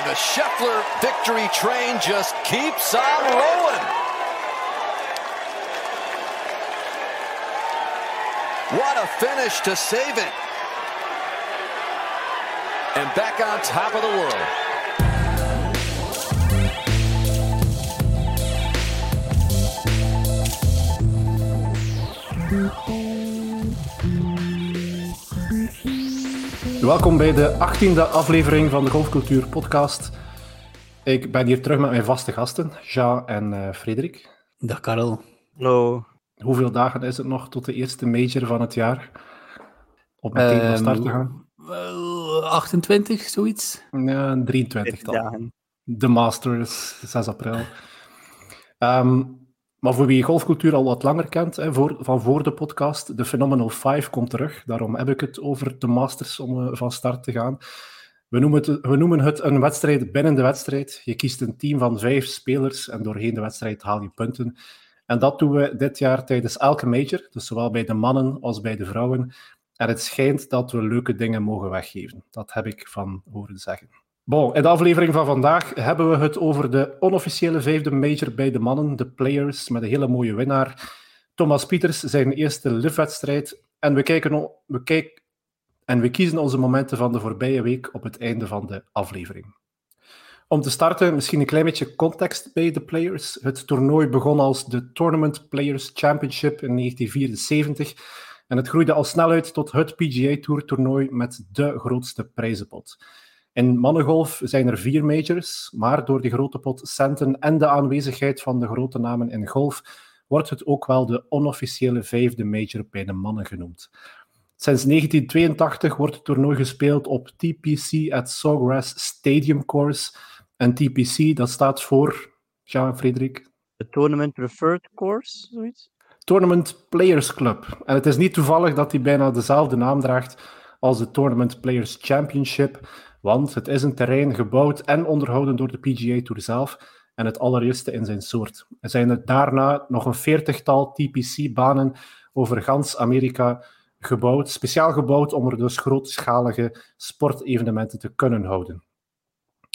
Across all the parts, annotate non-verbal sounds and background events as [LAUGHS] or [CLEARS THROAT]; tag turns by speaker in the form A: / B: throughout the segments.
A: And the Scheffler victory train just keeps on rolling. What a finish to save it. And back on top of the world.
B: Welkom bij de 18e aflevering van de Golfcultuur Podcast. Ik ben hier terug met mijn vaste gasten, Ja en uh, Frederik.
C: Dag Karel.
D: Hallo.
B: Hoeveel dagen is het nog tot de eerste major van het jaar? Om meteen van start te gaan?
C: Uh, 28, zoiets?
B: Ja, 23 dan. De Masters, 6 april. Um, maar voor wie golfcultuur al wat langer kent, hè, voor, van voor de podcast, de Phenomenal 5 komt terug. Daarom heb ik het over de Masters om uh, van start te gaan. We noemen, het, we noemen het een wedstrijd binnen de wedstrijd. Je kiest een team van vijf spelers en doorheen de wedstrijd haal je punten. En dat doen we dit jaar tijdens elke major, dus zowel bij de mannen als bij de vrouwen. En het schijnt dat we leuke dingen mogen weggeven. Dat heb ik van horen zeggen. Bon, in de aflevering van vandaag hebben we het over de onofficiële vijfde major bij de mannen, de Players, met een hele mooie winnaar. Thomas Pieters, zijn eerste live-wedstrijd. En we, kijken, we, kijken, en we kiezen onze momenten van de voorbije week op het einde van de aflevering. Om te starten, misschien een klein beetje context bij de Players. Het toernooi begon als de Tournament Players Championship in 1974 en het groeide al snel uit tot het PGA Tour toernooi met de grootste prijzenpot. In mannengolf zijn er vier majors, maar door de grote pot centen en de aanwezigheid van de grote namen in golf wordt het ook wel de onofficiële vijfde major bij de mannen genoemd. Sinds 1982 wordt het toernooi gespeeld op TPC at Sawgrass Stadium Course. En TPC, dat staat voor, ja, Frederik?
D: De Tournament Preferred Course, zoiets?
B: Tournament Players Club. En het is niet toevallig dat die bijna dezelfde naam draagt als de Tournament Players Championship, want het is een terrein gebouwd en onderhouden door de PGA Tour zelf en het allereerste in zijn soort. Er zijn er daarna nog een veertigtal TPC-banen over gans Amerika gebouwd, speciaal gebouwd om er dus grootschalige sportevenementen te kunnen houden.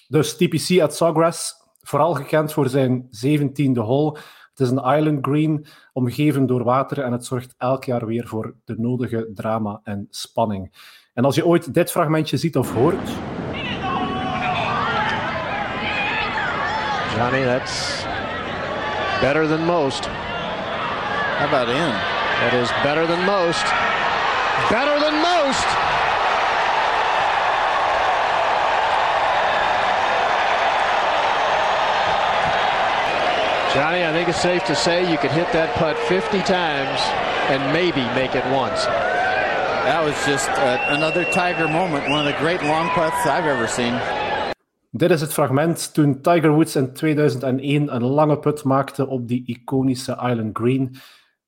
B: Dus TPC at Sawgrass, vooral gekend voor zijn 17e hole. Het is een island green, omgeven door water en het zorgt elk jaar weer voor de nodige drama en spanning. En als je ooit dit fragmentje ziet of hoort...
E: Johnny, that's better than most.
F: How about in?
E: That is better than most. Better than most! Johnny, I think it's safe to say you could hit that putt 50 times and maybe make it once.
F: That was just uh, another Tiger moment. One of the great long putts I've ever seen.
B: Dit is het fragment toen Tiger Woods in 2001 een lange put maakte op die iconische Island Green.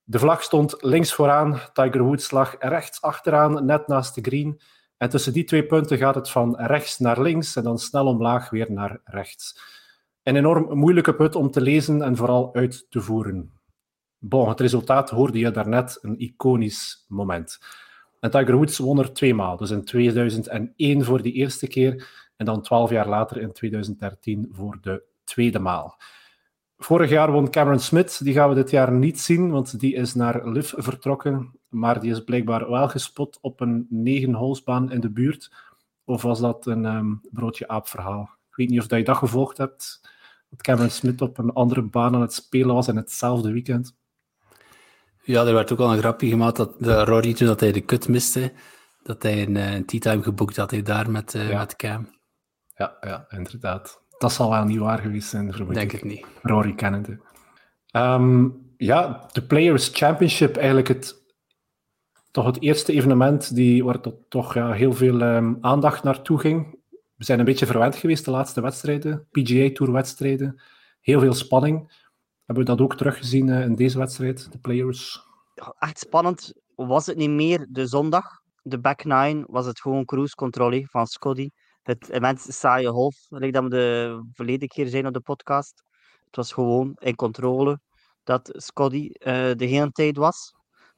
B: De vlag stond links vooraan, Tiger Woods lag rechts achteraan, net naast de green. En tussen die twee punten gaat het van rechts naar links en dan snel omlaag weer naar rechts. Een enorm moeilijke put om te lezen en vooral uit te voeren. Bon, het resultaat hoorde je daarnet, een iconisch moment. En Tiger Woods won er tweemaal. Dus in 2001 voor de eerste keer en dan twaalf jaar later in 2013 voor de tweede maal. Vorig jaar won Cameron Smith. Die gaan we dit jaar niet zien, want die is naar Liv vertrokken. Maar die is blijkbaar wel gespot op een negen-holsbaan in de buurt. Of was dat een um, broodje aap verhaal? Ik weet niet of dat je dat gevolgd hebt dat Cameron Smith op een andere baan aan het spelen was in hetzelfde weekend.
C: Ja, er werd ook al een grapje gemaakt dat de Rory, toen dat hij de kut miste, dat hij een, een tea time geboekt had hij daar met, uh, ja. met Cam.
B: Ja, ja, inderdaad. Dat zal wel niet waar geweest zijn,
C: vermoed Denk ik. niet.
B: Rory kennende. Um, ja, de Players Championship, eigenlijk het, toch het eerste evenement die, waar toch ja, heel veel um, aandacht naartoe ging we zijn een beetje verwend geweest de laatste wedstrijden, PGA Tour wedstrijden. Heel veel spanning. Hebben we dat ook teruggezien in deze wedstrijd, de players?
D: Echt spannend was het niet meer de zondag. De back nine was het gewoon cruise control van Scotty. Het event saaie golf, like dat we de verleden keer zijn op de podcast. Het was gewoon in controle dat Scotty uh, de hele tijd was.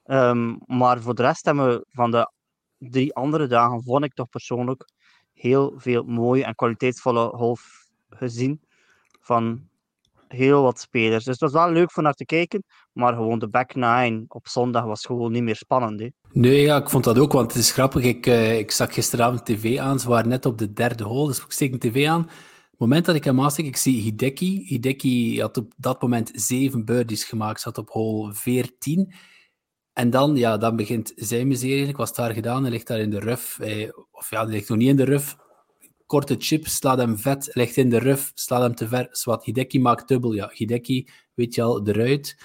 D: Um, maar voor de rest hebben we van de drie andere dagen, vond ik toch persoonlijk, heel veel mooie en kwaliteitsvolle golf gezien van heel wat spelers. Dus het was wel leuk voor naar te kijken, maar gewoon de back nine op zondag was gewoon niet meer spannend. Hè.
C: Nee, ja, ik vond dat ook, want het is grappig. Ik, uh, ik gisteravond tv aan, ze waren net op de derde hole, dus ik steek de tv aan. Het moment dat ik hem aansteek, ik zie Hideki. Hideki had op dat moment zeven birdies gemaakt, zat op hole 14. En dan, ja, dan begint zijn miserie. Ik was daar gedaan, hij ligt daar in de ruf. Eh, of ja, hij ligt nog niet in de ruf. Korte chip, slaat hem vet, ligt in de ruf, slaat hem te ver. Zwat, Hideki maakt dubbel. Ja, Hideki, weet je al, eruit.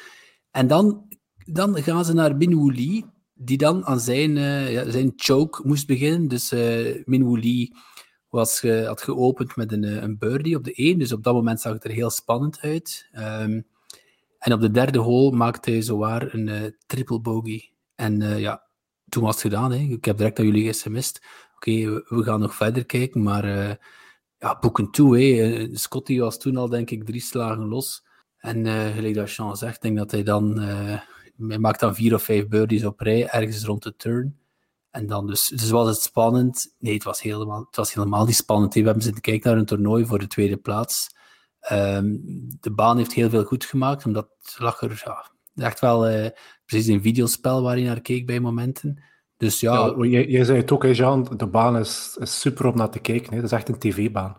C: En dan, dan gaan ze naar Min die dan aan zijn, ja, zijn choke moest beginnen. Dus uh, was, had geopend met een, een birdie op de 1. Dus op dat moment zag het er heel spannend uit. Um, en op de derde hole maakte hij zowaar een triple bogey. En ja, toen was het gedaan. Hè. Ik heb direct aan jullie sms'd. We, gaan nog verder kijken, maar uh, ja, boeken toe. Hè. Scotty was toen al, denk ik, drie slagen los. En gelijk dat Sean zegt, denk dat hij dan... maakt dan vier of vijf birdies op rij, ergens rond de turn. En dan dus, dus was het spannend. Nee, het was helemaal, het was helemaal niet spannend. We hebben zitten kijken naar een toernooi voor de tweede plaats. Um, de baan heeft heel veel goed gemaakt, omdat lag er ja, echt wel uh, precies een videospel waar je naar keek bij momenten. Dus ja...
B: ja jij, jij, zei het ook, hè, Jean, de baan is, is super om naar te kijken. Hè. Dat is echt een tv-baan.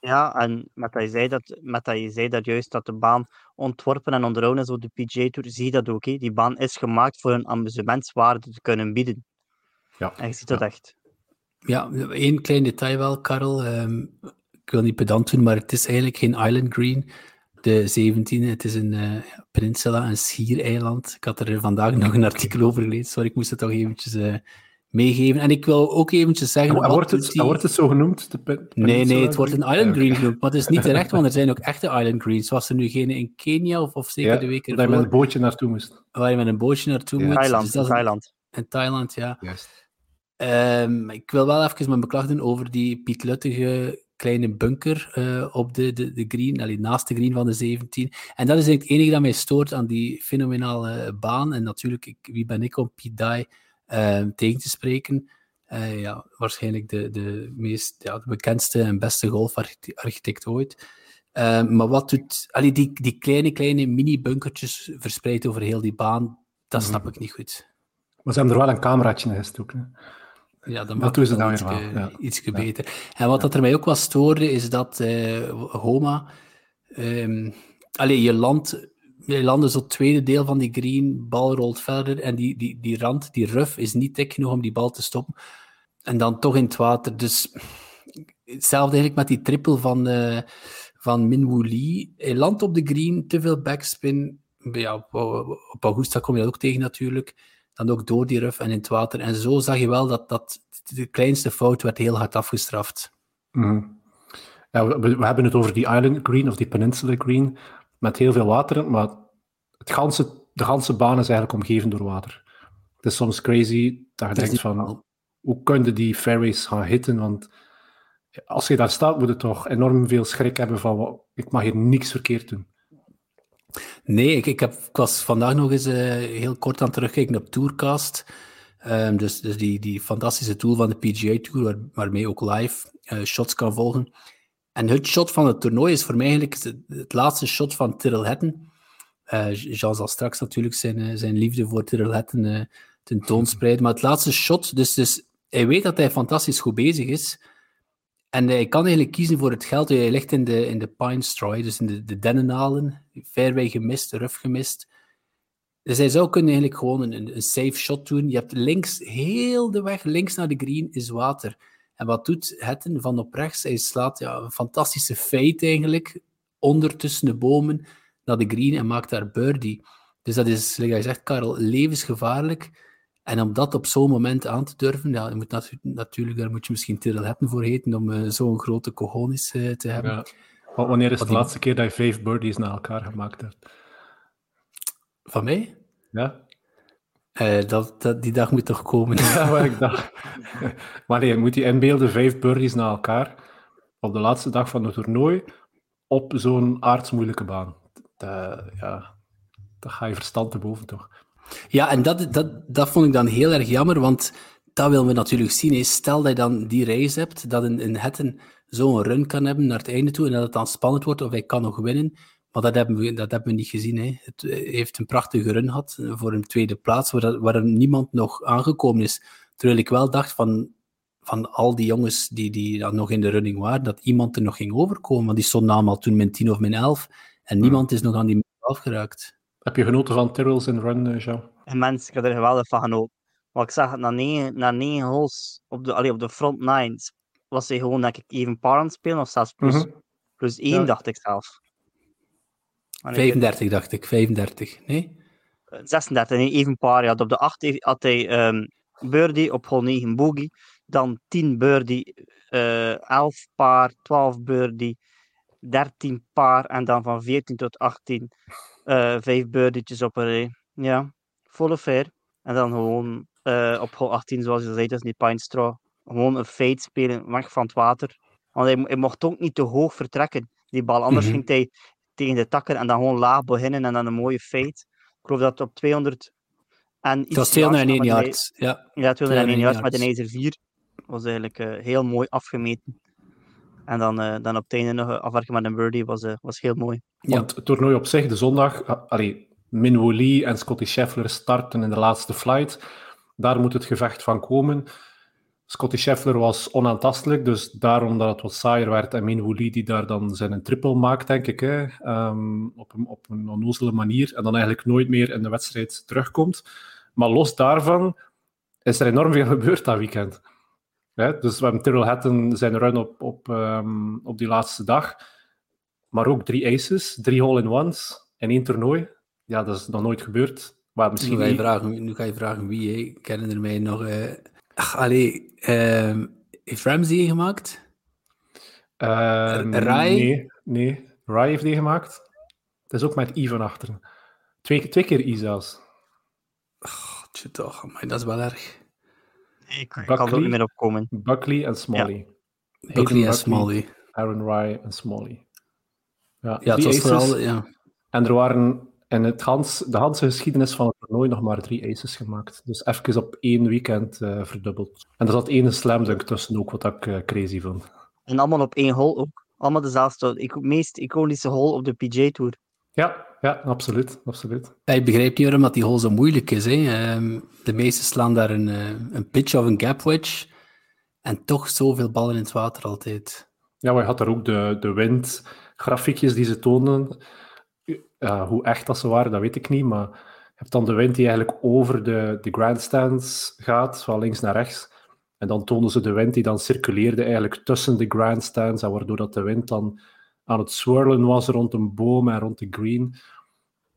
D: Ja, en met dat, je zei dat, met dat je zei dat juist dat de baan ontworpen en onderhouden is op de PGA Tour, zie je dat ook. Hè. Die baan is gemaakt voor een amusementswaarde te kunnen bieden. Ja. En je ziet dat
C: ja.
D: echt.
C: Ja, één klein detail wel, Karel. Um, ik wil niet pedant doen, maar het is eigenlijk geen Island Green. De 17e, het is een uh, peninsula, een schiereiland. Ik had er vandaag nog een artikel over gelezen. Sorry, ik moest het toch eventjes uh, meegeven. En ik wil ook eventjes zeggen...
B: En wordt, het, die... wordt het zo genoemd? De
C: nee, nee, het wordt een Island Green genoemd. Maar het is niet [LAUGHS] terecht, want er zijn ook echte Island Greens. Was er nu geen in Kenia of, of zeker
B: ja,
C: de week ervoor?
B: Waar je met een bootje naartoe moest.
C: Waar je met een bootje naartoe
D: ja.
C: moet.
D: Thailand,
C: dus
D: Thailand.
C: In Thailand, ja.
B: Juist.
C: Um, ik wil wel even mijn beklag doen over die Piet Luttige kleine bunker uh, op de, de, de green, allee, naast de green van de 17. En dat is eigenlijk het enige dat mij stoort aan die fenomenale baan. En natuurlijk, ik, wie ben ik om Dye uh, tegen te spreken? Uh, ja, waarschijnlijk de, de meest ja, de bekendste en beste golfarchitect ooit. maar wat doet... Allee, die, die kleine, kleine mini-bunkertjes verspreid over heel die baan, dat snap mm. ik niet goed.
B: Maar ze hebben er wel een cameraatje in gestoken.
C: Ja, dan
B: dat doen ze dan
C: iets,
B: weer wel. Ja.
C: iets beter. En wat dat er mij ook was stoorde, is dat uh, Homa... Um, allee, je land... Je land is het tweede deel van die green, bal rolt verder en die, die, die rand, die ruf, is niet dik genoeg om die bal te stoppen. En dan toch in het water. Dus hetzelfde eigenlijk met die triple van, uh, van Min Woo Lee. Hij landt op de green, te veel backspin. Ja, op, op Augusta kom je dat ook tegen natuurlijk dan ook door die ruf en in het water. En zo zag je wel dat, dat de kleinste fout werd heel hard afgestraft.
B: Mm. Ja, we, we, hebben het over die island green of die peninsula green met heel veel water, maar het ganse, de ganse baan is eigenlijk omgeven door water. Het is soms crazy dat je denkt van, hoe kun je die fairways gaan hitten? Want als je daar staat, moet je toch enorm veel schrik hebben van, ik mag hier niks verkeerd doen.
C: Nee, ik, ik, heb, was vandaag nog eens uh, heel kort aan terugkijken op Tourcast. Um, dus dus die, die fantastische tool van de PGA Tour, waar, waarmee ook live uh, shots kan volgen. En het shot van het toernooi is voor mij eigenlijk het, laatste shot van Tyrrell Hatton. Uh, Jean zal straks natuurlijk zijn, zijn liefde voor Tyrrell Hatton tentoonspreiden. Maar het laatste shot, dus, dus hij weet dat hij fantastisch goed bezig is. En hij kan eigenlijk kiezen voor het geld. Hij ligt in de, in de pine straw, dus in de, de dennenalen. Fairway gemist, ruf gemist. Dus hij zou kunnen eigenlijk gewoon een, een safe shot doen. Je hebt links, heel de weg, links naar de green is water. En wat doet Hetten van op rechts? Hij slaat ja, een fantastische feit eigenlijk, onder tussen de bomen, naar de green en maakt daar birdie. Dus dat is, zoals je zegt, Karel, levensgevaarlijk. En om dat op zo'n moment aan te durven, ja, je moet natu natuurlijk, daar moet je misschien Tyrrell Hatton voor heten, om uh, zo'n grote cojones uh, te hebben. Ja.
B: Wanneer is de laatste keer dat je vijf birdies na elkaar gemaakt hebt?
C: Van mij?
B: Ja.
C: Uh, dat, dat, die dag moet toch komen. [LAUGHS]
B: Ja, maar ik dacht. [LAUGHS] maar nee, moet je inbeelden, vijf birdies na elkaar op de laatste dag van het toernooi op zo'n aardsmoeilijke baan. Dat, ja, dat ga je verstand te boven, toch?
C: Ja, en dat, dat, dat vond ik dan heel erg jammer, want dat willen we natuurlijk zien. Stel dat je dan die race hebt, dat een, een Hetten zo'n run kan hebben naar het einde toe en dat het dan spannend wordt of hij kan nog winnen. Maar dat hebben we, dat hebben we niet gezien. Hè. Het eh, heeft een prachtige run gehad voor een tweede plaats, waar, waar niemand nog aangekomen is. Terwijl ik wel dacht van, van al die jongens die, die dan nog in de running waren, dat iemand er nog ging overkomen. Want die stonden allemaal toen min 10 of min 11. En niemand is nog aan die min 11 geraakt.
B: Heb je genoten van Tyrrell's in run, uh, Jean?
D: En mensen, ik heb er geweldig van genoten. Maar ik zag het na negen, na negen holes op de, allee, op de front nines was hij gewoon, denk ik, even par aan het spelen, of zelfs plus, mm -hmm. plus 1, ja. dacht ik zelf.
C: En 35, ik, dacht ik, 35, nee?
D: 36, nee, even par. Ja. Op de 8 had hij um, birdie, op hole 9 bogey, dan 10 birdie, uh, 11 paar, 12 birdie, 13 paar, en dan van 14 tot 18 uh, 5 birdietjes op een rij. Ja, volle fair. En dan gewoon uh, op hole 18, zoals je zei, dat is niet pine straw gewoon een fade spelen, weg van het water. Want hij, hij, mocht ook niet te hoog vertrekken, die bal. Anders mm -hmm. ging hij tegen de takken en dan gewoon laag beginnen en dan een mooie fade. Ik geloof dat op 200 en iets...
C: Dat was 201 yards, ja.
D: Ja, 201 yards met een ijzer 4. was eigenlijk uh, heel mooi afgemeten. En dan, uh, dan op het nog afwerken met een birdie was, uh, was heel mooi.
B: Want het toernooi op zich, de zondag, allee, Min Woolley en Scotty Scheffler starten in de laatste flight. Daar moet het gevecht van komen. Scotty Scheffler was onaantastelijk, dus daarom dat het wat saaier werd. En Min Woolley die daar dan zijn triple maakt, denk ik, hè, um, op, een, op een onnozele manier. En dan eigenlijk nooit meer in de wedstrijd terugkomt. Maar los daarvan is er enorm veel gebeurd dat weekend. Hè? Dus we hebben Tyrrell Hatton zijn run op, op, um, op die laatste dag. Maar ook drie aces, drie hole-in-ones in één toernooi. Ja, dat is nog nooit gebeurd. Maar misschien
C: nu, ga je vragen, nu ga je vragen wie. Hè? Ik herinner mij nog... Uh... Ach, allee, uh, heeft Ramsey gemaakt?
B: Uh, Rai? Nee, nee, Rai heeft die gemaakt. Het is ook met I van achteren. Twee, twee keer I zelfs.
C: Oh, toch, maar dat is wel erg.
D: Ik Buckley, kan er niet meer opkomen.
B: Buckley en Smalley.
C: Ja. Buckley en Smalley.
B: Aaron Rai en Smalley.
C: Ja, ja het was vooral... Ja.
B: En er waren in het Hans, de Hanse geschiedenis van het toernooi nog maar drie aces gemaakt. Dus even op één weekend uh, verdubbeld. En er zat één slam dunk tussen ook, wat ik uh, crazy vond.
D: En allemaal op één hole ook. Allemaal dezelfde, ik, meest iconische hole op de PJ Tour.
B: Ja, ja, absoluut. absoluut.
C: Ja, ik begrijp niet waarom dat die hole zo moeilijk is. Hè. Um, de meesten slaan daar een, uh, een pitch of een gap wedge. En toch zoveel ballen in het water altijd.
B: Ja, maar je had daar ook de, de windgrafiekjes die ze toonden. Uh, hoe echt dat ze waren, dat weet ik niet. Maar je hebt dan de wind die eigenlijk over de, de grandstands gaat, van links naar rechts. En dan tonen ze de wind die dan circuleerde eigenlijk tussen de grandstands. En waardoor dat de wind dan aan het swirlen was rond een boom en rond de green.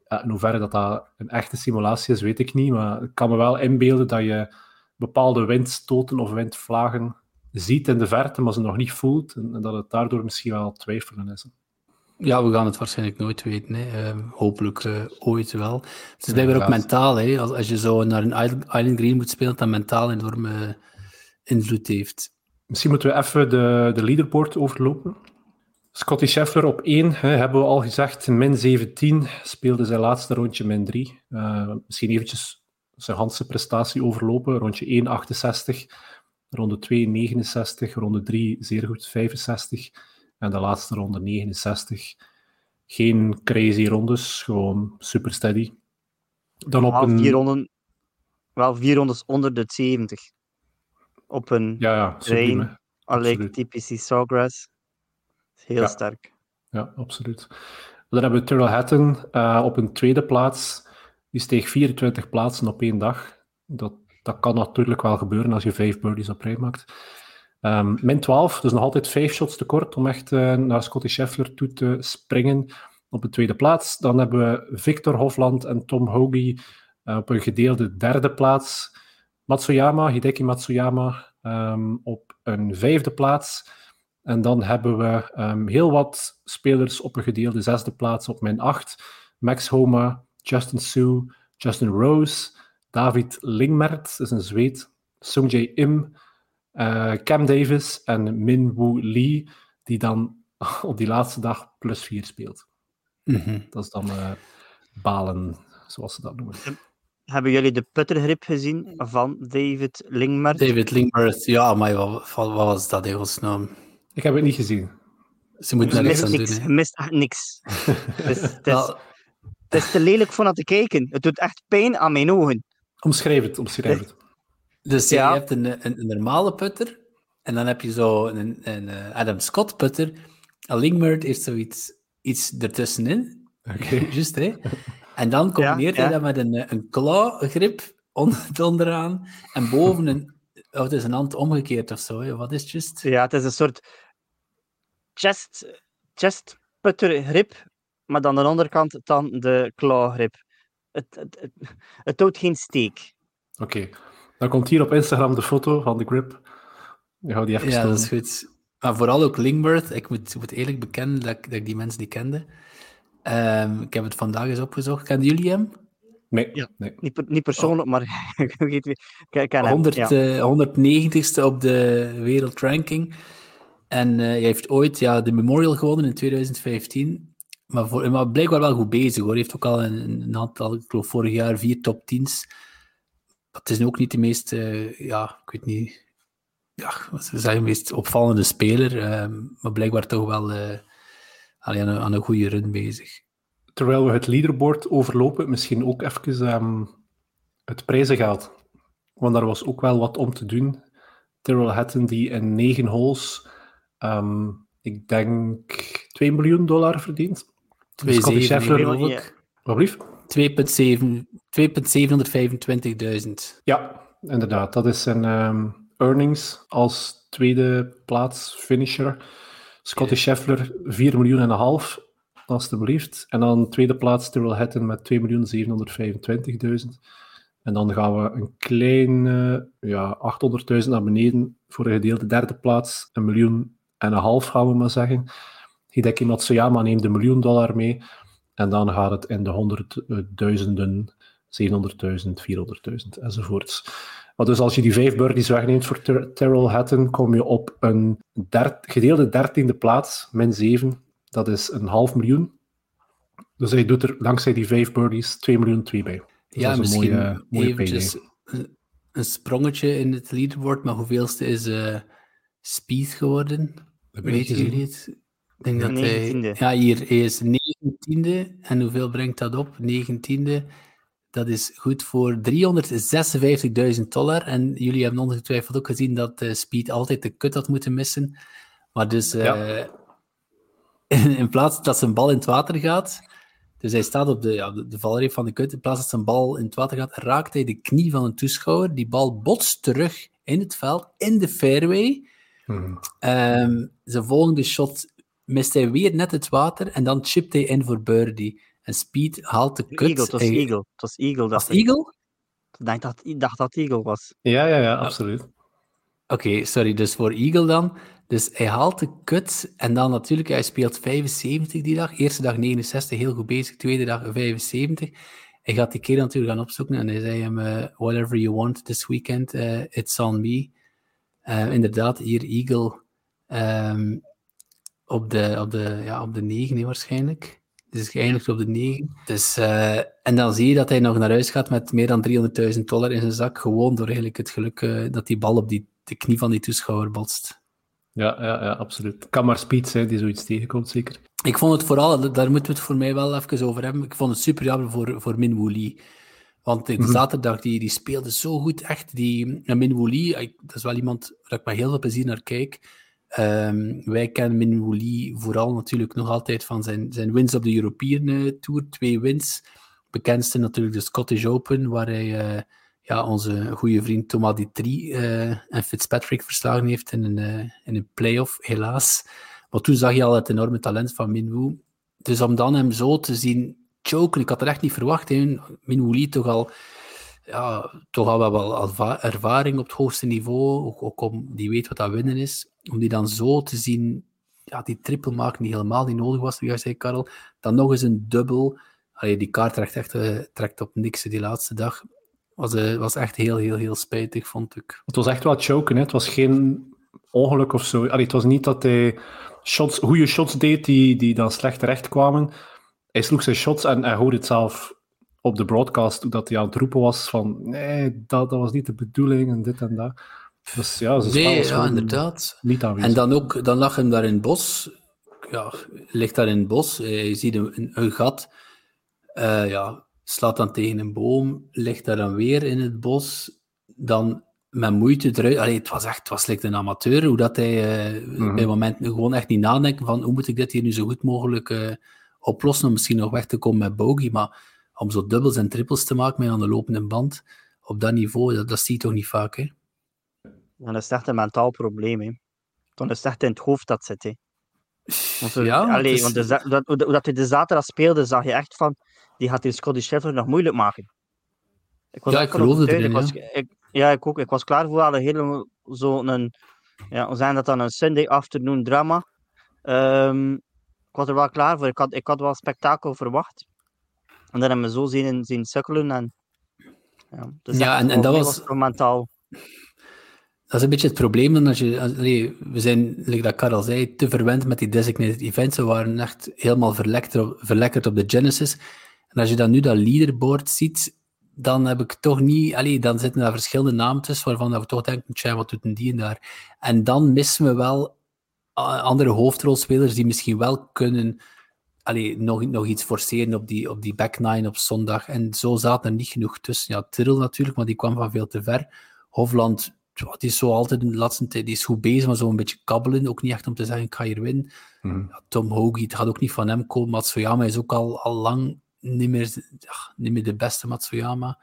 B: Uh, in hoeverre dat, dat een echte simulatie is, weet ik niet. Maar ik kan me wel inbeelden dat je bepaalde windstoten of windvlagen ziet in de verte, maar ze nog niet voelt. En, en dat het daardoor misschien wel twijfelen is.
C: Ja, we gaan het waarschijnlijk nooit weten. Hè. Uh, hopelijk uh, ooit wel. Het is blijkbaar ook mentaal. Hè. Als, als je zo naar een Island Green moet spelen, dat dat mentaal enorme invloed heeft.
B: Misschien moeten we even de, de leaderboard overlopen. Scotty Scheffler op 1, hè, hebben we al gezegd. Min 17 speelde zijn laatste rondje min 3. Uh, misschien eventjes zijn Hanse prestatie overlopen. Rondje 1, 68. Ronde 2, 69. Ronde 3, zeer goed, 65. En de laatste ronde 69. Geen crazy rondes, gewoon super steady.
D: Dan op wel, een... vier ronden, wel vier rondes onder de 70. Op een
B: ja, ja,
D: train, alleen TPC Sawgrass. Heel
B: ja.
D: sterk.
B: Ja, absoluut. Dan hebben we Tyrrell Hatton uh, op een tweede plaats. Die steeg 24 plaatsen op één dag. Dat, dat kan natuurlijk wel gebeuren als je vijf birdies op rij maakt. Um, min 12, dus nog altijd vijf shots tekort om echt uh, naar Scotty Scheffler toe te springen op de tweede plaats. Dan hebben we Victor Hofland en Tom Hoagie uh, op een gedeelde derde plaats. Matsuyama, Hideki Matsuyama um, op een vijfde plaats. En dan hebben we um, heel wat spelers op een gedeelde zesde plaats op min 8. Max Homa, Justin Sue, Justin Rose, David Lingmert, dat is een Zweed, Sungjae Im, uh, Cam Davis en Min Woo Lee, die dan [LAUGHS] op die laatste dag plus 4 speelt.
C: Mm -hmm.
B: Dat is dan uh, balen, zoals ze dat noemen.
D: hebben jullie de puttergrip gezien van David Lingmer?
C: David Lingmer, ja, maar wat, wat was dat in godsnaam?
B: Ik heb het niet gezien.
C: Ze moeten er niks aan doen.
D: Je mist echt niks. [LAUGHS] het, is, het, is, het is te lelijk voor naar te kijken. Het doet echt pijn aan mijn ogen.
B: Omschrijf het, omschrijf het.
C: Dus ja. je hebt een, een, een, normale putter en dan heb je zo een, een, een eh, Adam Scott putter. En Lingmer heeft zoiets iets ertussenin.
B: Oké. Okay. [LAUGHS]
C: Juist, hè? En dan combineert ja, ja. hij dat met een, eh, een claw-grip [LAUGHS] onderaan en boven een... Oh, het is een hand omgekeerd of zo, hè? wat is het juist?
D: Ja, het is een soort chest, chest putter grip, maar dan aan de onderkant dan de claw grip. Het, het, het, het doet geen steek.
B: Oké. Okay. Dan komt hier op Instagram de foto van de grip. Ik hou die even
C: Ja, dat is goed. Maar vooral ook Lingworth. Ik moet, moet eerlijk bekennen dat ik, dat ik die mensen niet kende. Um, ik heb het vandaag eens opgezocht. Kennen jullie hem?
B: Nee. Ja. nee.
D: Niet, niet persoonlijk, oh. maar [LAUGHS] ik weet
C: ik ken 100, hem, ja. uh, 190ste op de wereldranking. En uh, hij heeft ooit ja, de Memorial gewonnen in 2015. Maar, voor, maar blijkbaar wel goed bezig hoor. Hij heeft ook al een, een aantal, ik geloof vorig jaar, vier top 10's. Het is nu ook niet de meest, uh, ja, ik weet niet, ja, ze zeggen de meest opvallende speler. Uh, maar blijkbaar toch wel uh, aan, een, aan een goede run bezig.
B: Terwijl we het leaderboard overlopen, misschien ook even um, het prijzengeld. Want daar was ook wel wat om te doen. Terrell Hatton die in negen holes Um, ik denk 2 miljoen dollar verdient.
C: 2,7 Scheffler
B: Wat blief?
C: 2.725.000.
B: Ja, inderdaad. Dat is zijn um, earnings als tweede plaats finisher. Scotty okay. Scheffler 4 miljoen en een half, alstublieft. En dan tweede plaats Tyrrell Hatton met 2.725.000. En dan gaan we een klein uh, ja, 800.000 naar beneden voor een gedeelde derde plaats. Een miljoen en een half, gaan we maar zeggen. Hideki Matsuyama neemt een miljoen dollar mee. En dan gaat het in de honderdduizenden, 700.000, 400.000 enzovoorts. Maar dus als je die vijf birdies wegneemt voor Ter Terrell Hatton, kom je op een gedeelde dertiende plaats, min 7. Dat is een half miljoen. Dus hij doet er dankzij die vijf birdies 2 miljoen 2 bij. Dus
C: ja, misschien mooie, mooie eventjes een, een sprongetje in het leaderboard, maar hoeveelste is uh, Speed geworden? Weten jullie het? Ik denk dat hij, ja, hier hij is negentiende. En hoeveel brengt dat op? Negentiende. Dat is goed voor 356.000 dollar. En jullie hebben ongetwijfeld ook gezien dat uh, Speed altijd de kut had moeten missen. Maar dus uh, in, [LAUGHS] in, plaats dat zijn bal in het water gaat, dus hij staat op de, ja, de, de valreep van de kut, in plaats dat zijn bal in het water gaat, raakt hij de knie van een toeschouwer. Die bal botst terug in het veld, in de fairway. Hmm. Um, zijn volgende shot mist hij weer net het water en dan chipt hij in voor birdie. En Speed haalt de kut.
D: Eagle, het was Eagle. Het was Eagle.
C: Was Eagle?
D: Ik dacht dat, ik dacht dat Eagle was.
B: Ja, ja, ja, absoluut. Oké,
C: okay, sorry. Dus voor Eagle dan. Dus hij haalt de kut en dan natuurlijk, hij speelt 75 die dag. Eerste dag 69, heel goed bezig. Tweede dag 75. Hij gaat die keer natuurlijk gaan opzoeken en hij zei hem, uh, whatever you want this weekend, uh, it's on me. Uh, inderdaad, hier Eagle um, op, de, op, de, ja, op de 9 waarschijnlijk. Dus geëindigd op de 9. Dus, en dan zie je dat hij nog naar huis gaat met meer dan 300.000 dollar in zijn zak. Gewoon door eigenlijk het geluk dat die bal op die, de knie van die toeschouwer botst.
B: Ja, ja, ja absoluut. Kan maar Speed zijn die zoiets tegenkomt, zeker.
C: Ik vond het vooral, daar moeten we het voor mij wel even over hebben. Ik vond het super jammer voor, voor Min Woo Lee. Want de mhm. zaterdag, die, die speelde zo goed, echt. Die, Min Woo Lee, dat is wel iemand waar ik met heel veel plezier naar kijk. Um, wij kennen Min Woo Lee vooral natuurlijk nog altijd van zijn, zijn wins op de European uh, Tour. Twee wins. Bekendste natuurlijk de Scottish Open, waar hij uh, ja, onze goede vriend Thomas Ditry uh, en Fitzpatrick verslagen heeft in een, in een playoff, helaas. Maar toen zag je al het enorme talent van Min Woo. Dus om dan hem zo te zien choken. Ik had er echt niet verwacht. Minwouli toch al, ja, toch al wel ervaring op het hoogste niveau. Ook, om, die weet wat dat winnen is. Om die dan zo te zien, ja, die triple maken die helemaal niet nodig was, zoals zei Karel. Dan nog eens een dubbel. Allee, die kaart trekt echt uh, trekt op niks die laatste dag. Was, uh, was echt heel, heel, heel spijtig, vond ik.
B: Het was echt wel choken. Hè? Het was geen ongeluk of zo. Allee, het was niet dat hij shots, goede shots deed die, die dan slecht terecht kwamen hij sloeg zijn shots en hij hoorde het zelf op de broadcast, dat hij aan het roepen was van nee, dat, dat was niet de bedoeling en dit en dat. Dus ja, ze
C: nee, ja, inderdaad.
B: Niet aanwezig.
C: En dan ook, dan lag hem daar in het bos. Ja, ligt daar in het bos. Eh, je ziet een, een gat. Uh, ja, slaat dan tegen een boom, ligt daar dan weer in het bos. Dan met moeite eruit. Allee, het was echt, het was like een amateur, hoe dat hij uh, mm -hmm. bij momenten gewoon echt niet nadenken van hoe moet ik dit hier nu zo goed mogelijk uh, oplossen om misschien nog weg te komen met bogey. Maar om zo dubbels en trippels te maken met aan de lopende band, op dat niveau, dat, dat zie je toch niet vaak, hè?
D: Ja, dat is echt een mentaal probleem, hè. Dan is het echt in het hoofd dat zit, hè. Want,
C: ja,
D: allee,
C: is...
D: want de, dat, hoe dat hij de zaterdag speelde, zag je echt van, die gaat die Scotty Scheffler nog moeilijk maken.
C: Ik was ja, ik geloofde erin,
D: ik was, ja. Ik, ja, ik ook. Ik was klaar voor een hele, zo'n, ja, hoe zijn dat dan, een Sunday afternoon drama. Um, ik was er wel klaar voor. Ik had, ik had wel spektakel verwacht. En dan hebben we zo zien, zien sukkelen. En, ja, dus
C: ja en, en dat was...
D: mentaal.
C: Dat is een beetje het probleem. Dan als je, allee, we zijn, like dat Karel zei, te verwend met die designated events. We waren echt helemaal verlekkerd, verlekkerd op de Genesis. En als je dan nu dat leaderboard ziet, dan heb ik toch niet... Allee, dan zitten daar verschillende namen tussen, waarvan we toch denken, tja, wat doet een die en daar? En dan missen we wel andere hoofdrolspelers die misschien wel kunnen allee, nog, nog iets forceren op die, op die back nine op zondag. En zo zat er niet genoeg tussen. Ja, Tyrrell natuurlijk, maar die kwam van veel te ver. Hofland, die is zo altijd in de laatste tijd, die is goed bezig, maar zo een beetje kabbelen. Ook niet echt om te zeggen, ik ga hier winnen.
B: Mm.
C: Ja, Tom Hoagie, het gaat ook niet van hem komen. Matsuyama is ook al, al lang niet meer, niet meer de beste Matsuyama.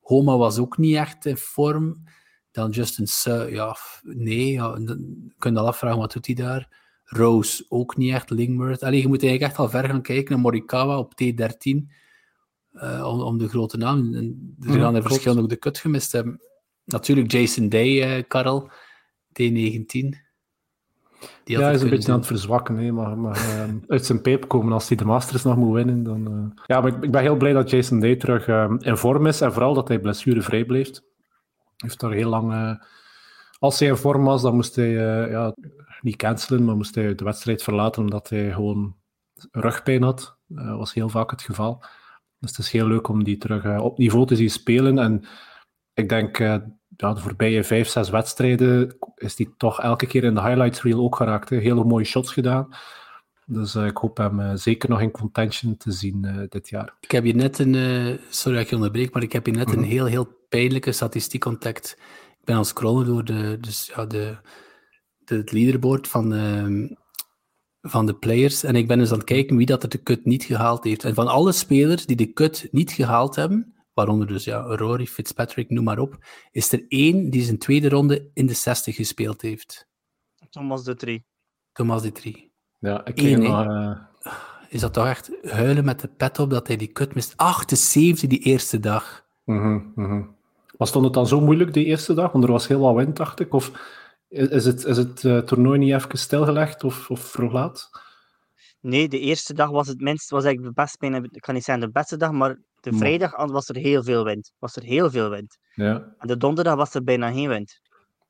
C: Homa was ook niet echt in vorm. Dan Justin Su, ja, nee, ja, dan kun je al afvragen, wat doet hij daar? Rose ook niet echt, Lingworth. Allee, je moet eigenlijk echt al ver gaan kijken naar Morikawa op T13, uh, om, om, de grote naam. En er gaan er verschillende ook de kut gemist hebben. Natuurlijk Jason Day, uh, Karel, T19.
B: Die ja, hij is een beetje doen. aan het verzwakken, hè, maar, maar uh, uit zijn peep komen als hij de Masters nog moet winnen. Dan, uh... Ja, maar ik, ik, ben heel blij dat Jason Day terug uh, in vorm is en vooral dat hij blessurevrij bleef. Hij heeft daar heel lang... als hij in vorm was, dan moest hij ja, niet cancelen, maar moest hij de wedstrijd verlaten omdat hij gewoon rugpijn had. Dat was heel vaak het geval. Dus het is heel leuk om die terug op niveau te zien spelen. En ik denk ja, de voorbije vijf, zes wedstrijden is hij toch elke keer in de highlights reel ook geraakt. Hè. Hele mooie shots gedaan. Dus uh, ik hoop hem uh, zeker nog in contention te zien uh, dit jaar.
C: Ik heb hier net een, sorry dat ik je onderbreek, maar ik heb hier net mm -hmm. een heel, heel pijnlijke statistiek ontdekt. Ik ben aan het scrollen door de, dus, ja, de, de, het leaderboard van, ehm, van de players. En ik ben dus aan het kijken wie dat er de cut niet gehaald heeft. En van alle spelers die de cut niet gehaald hebben, waaronder dus ja, Rory, Fitzpatrick, noem maar op, is er één die zijn tweede ronde in de 60 gespeeld heeft.
D: Thomas de.
C: Thomas de Trie.
B: Ja, ik Eén, nog, uh...
C: Is dat toch echt huilen met de pet op dat hij die kut mist? 78 die eerste dag.
B: Mm -hmm, mm -hmm. Maar stond het dan zo moeilijk die eerste dag? Want er was heel wat wind, dacht ik. Of is het, is het uh, toernooi niet even stilgelegd of, of vroeg laat?
D: Nee, de eerste dag was het minst, was eigenlijk de beste, ik kan niet zeggen de beste dag, maar de vrijdag was er heel veel wind. Was er heel veel wind.
B: Ja.
D: En de donderdag was er bijna geen wind.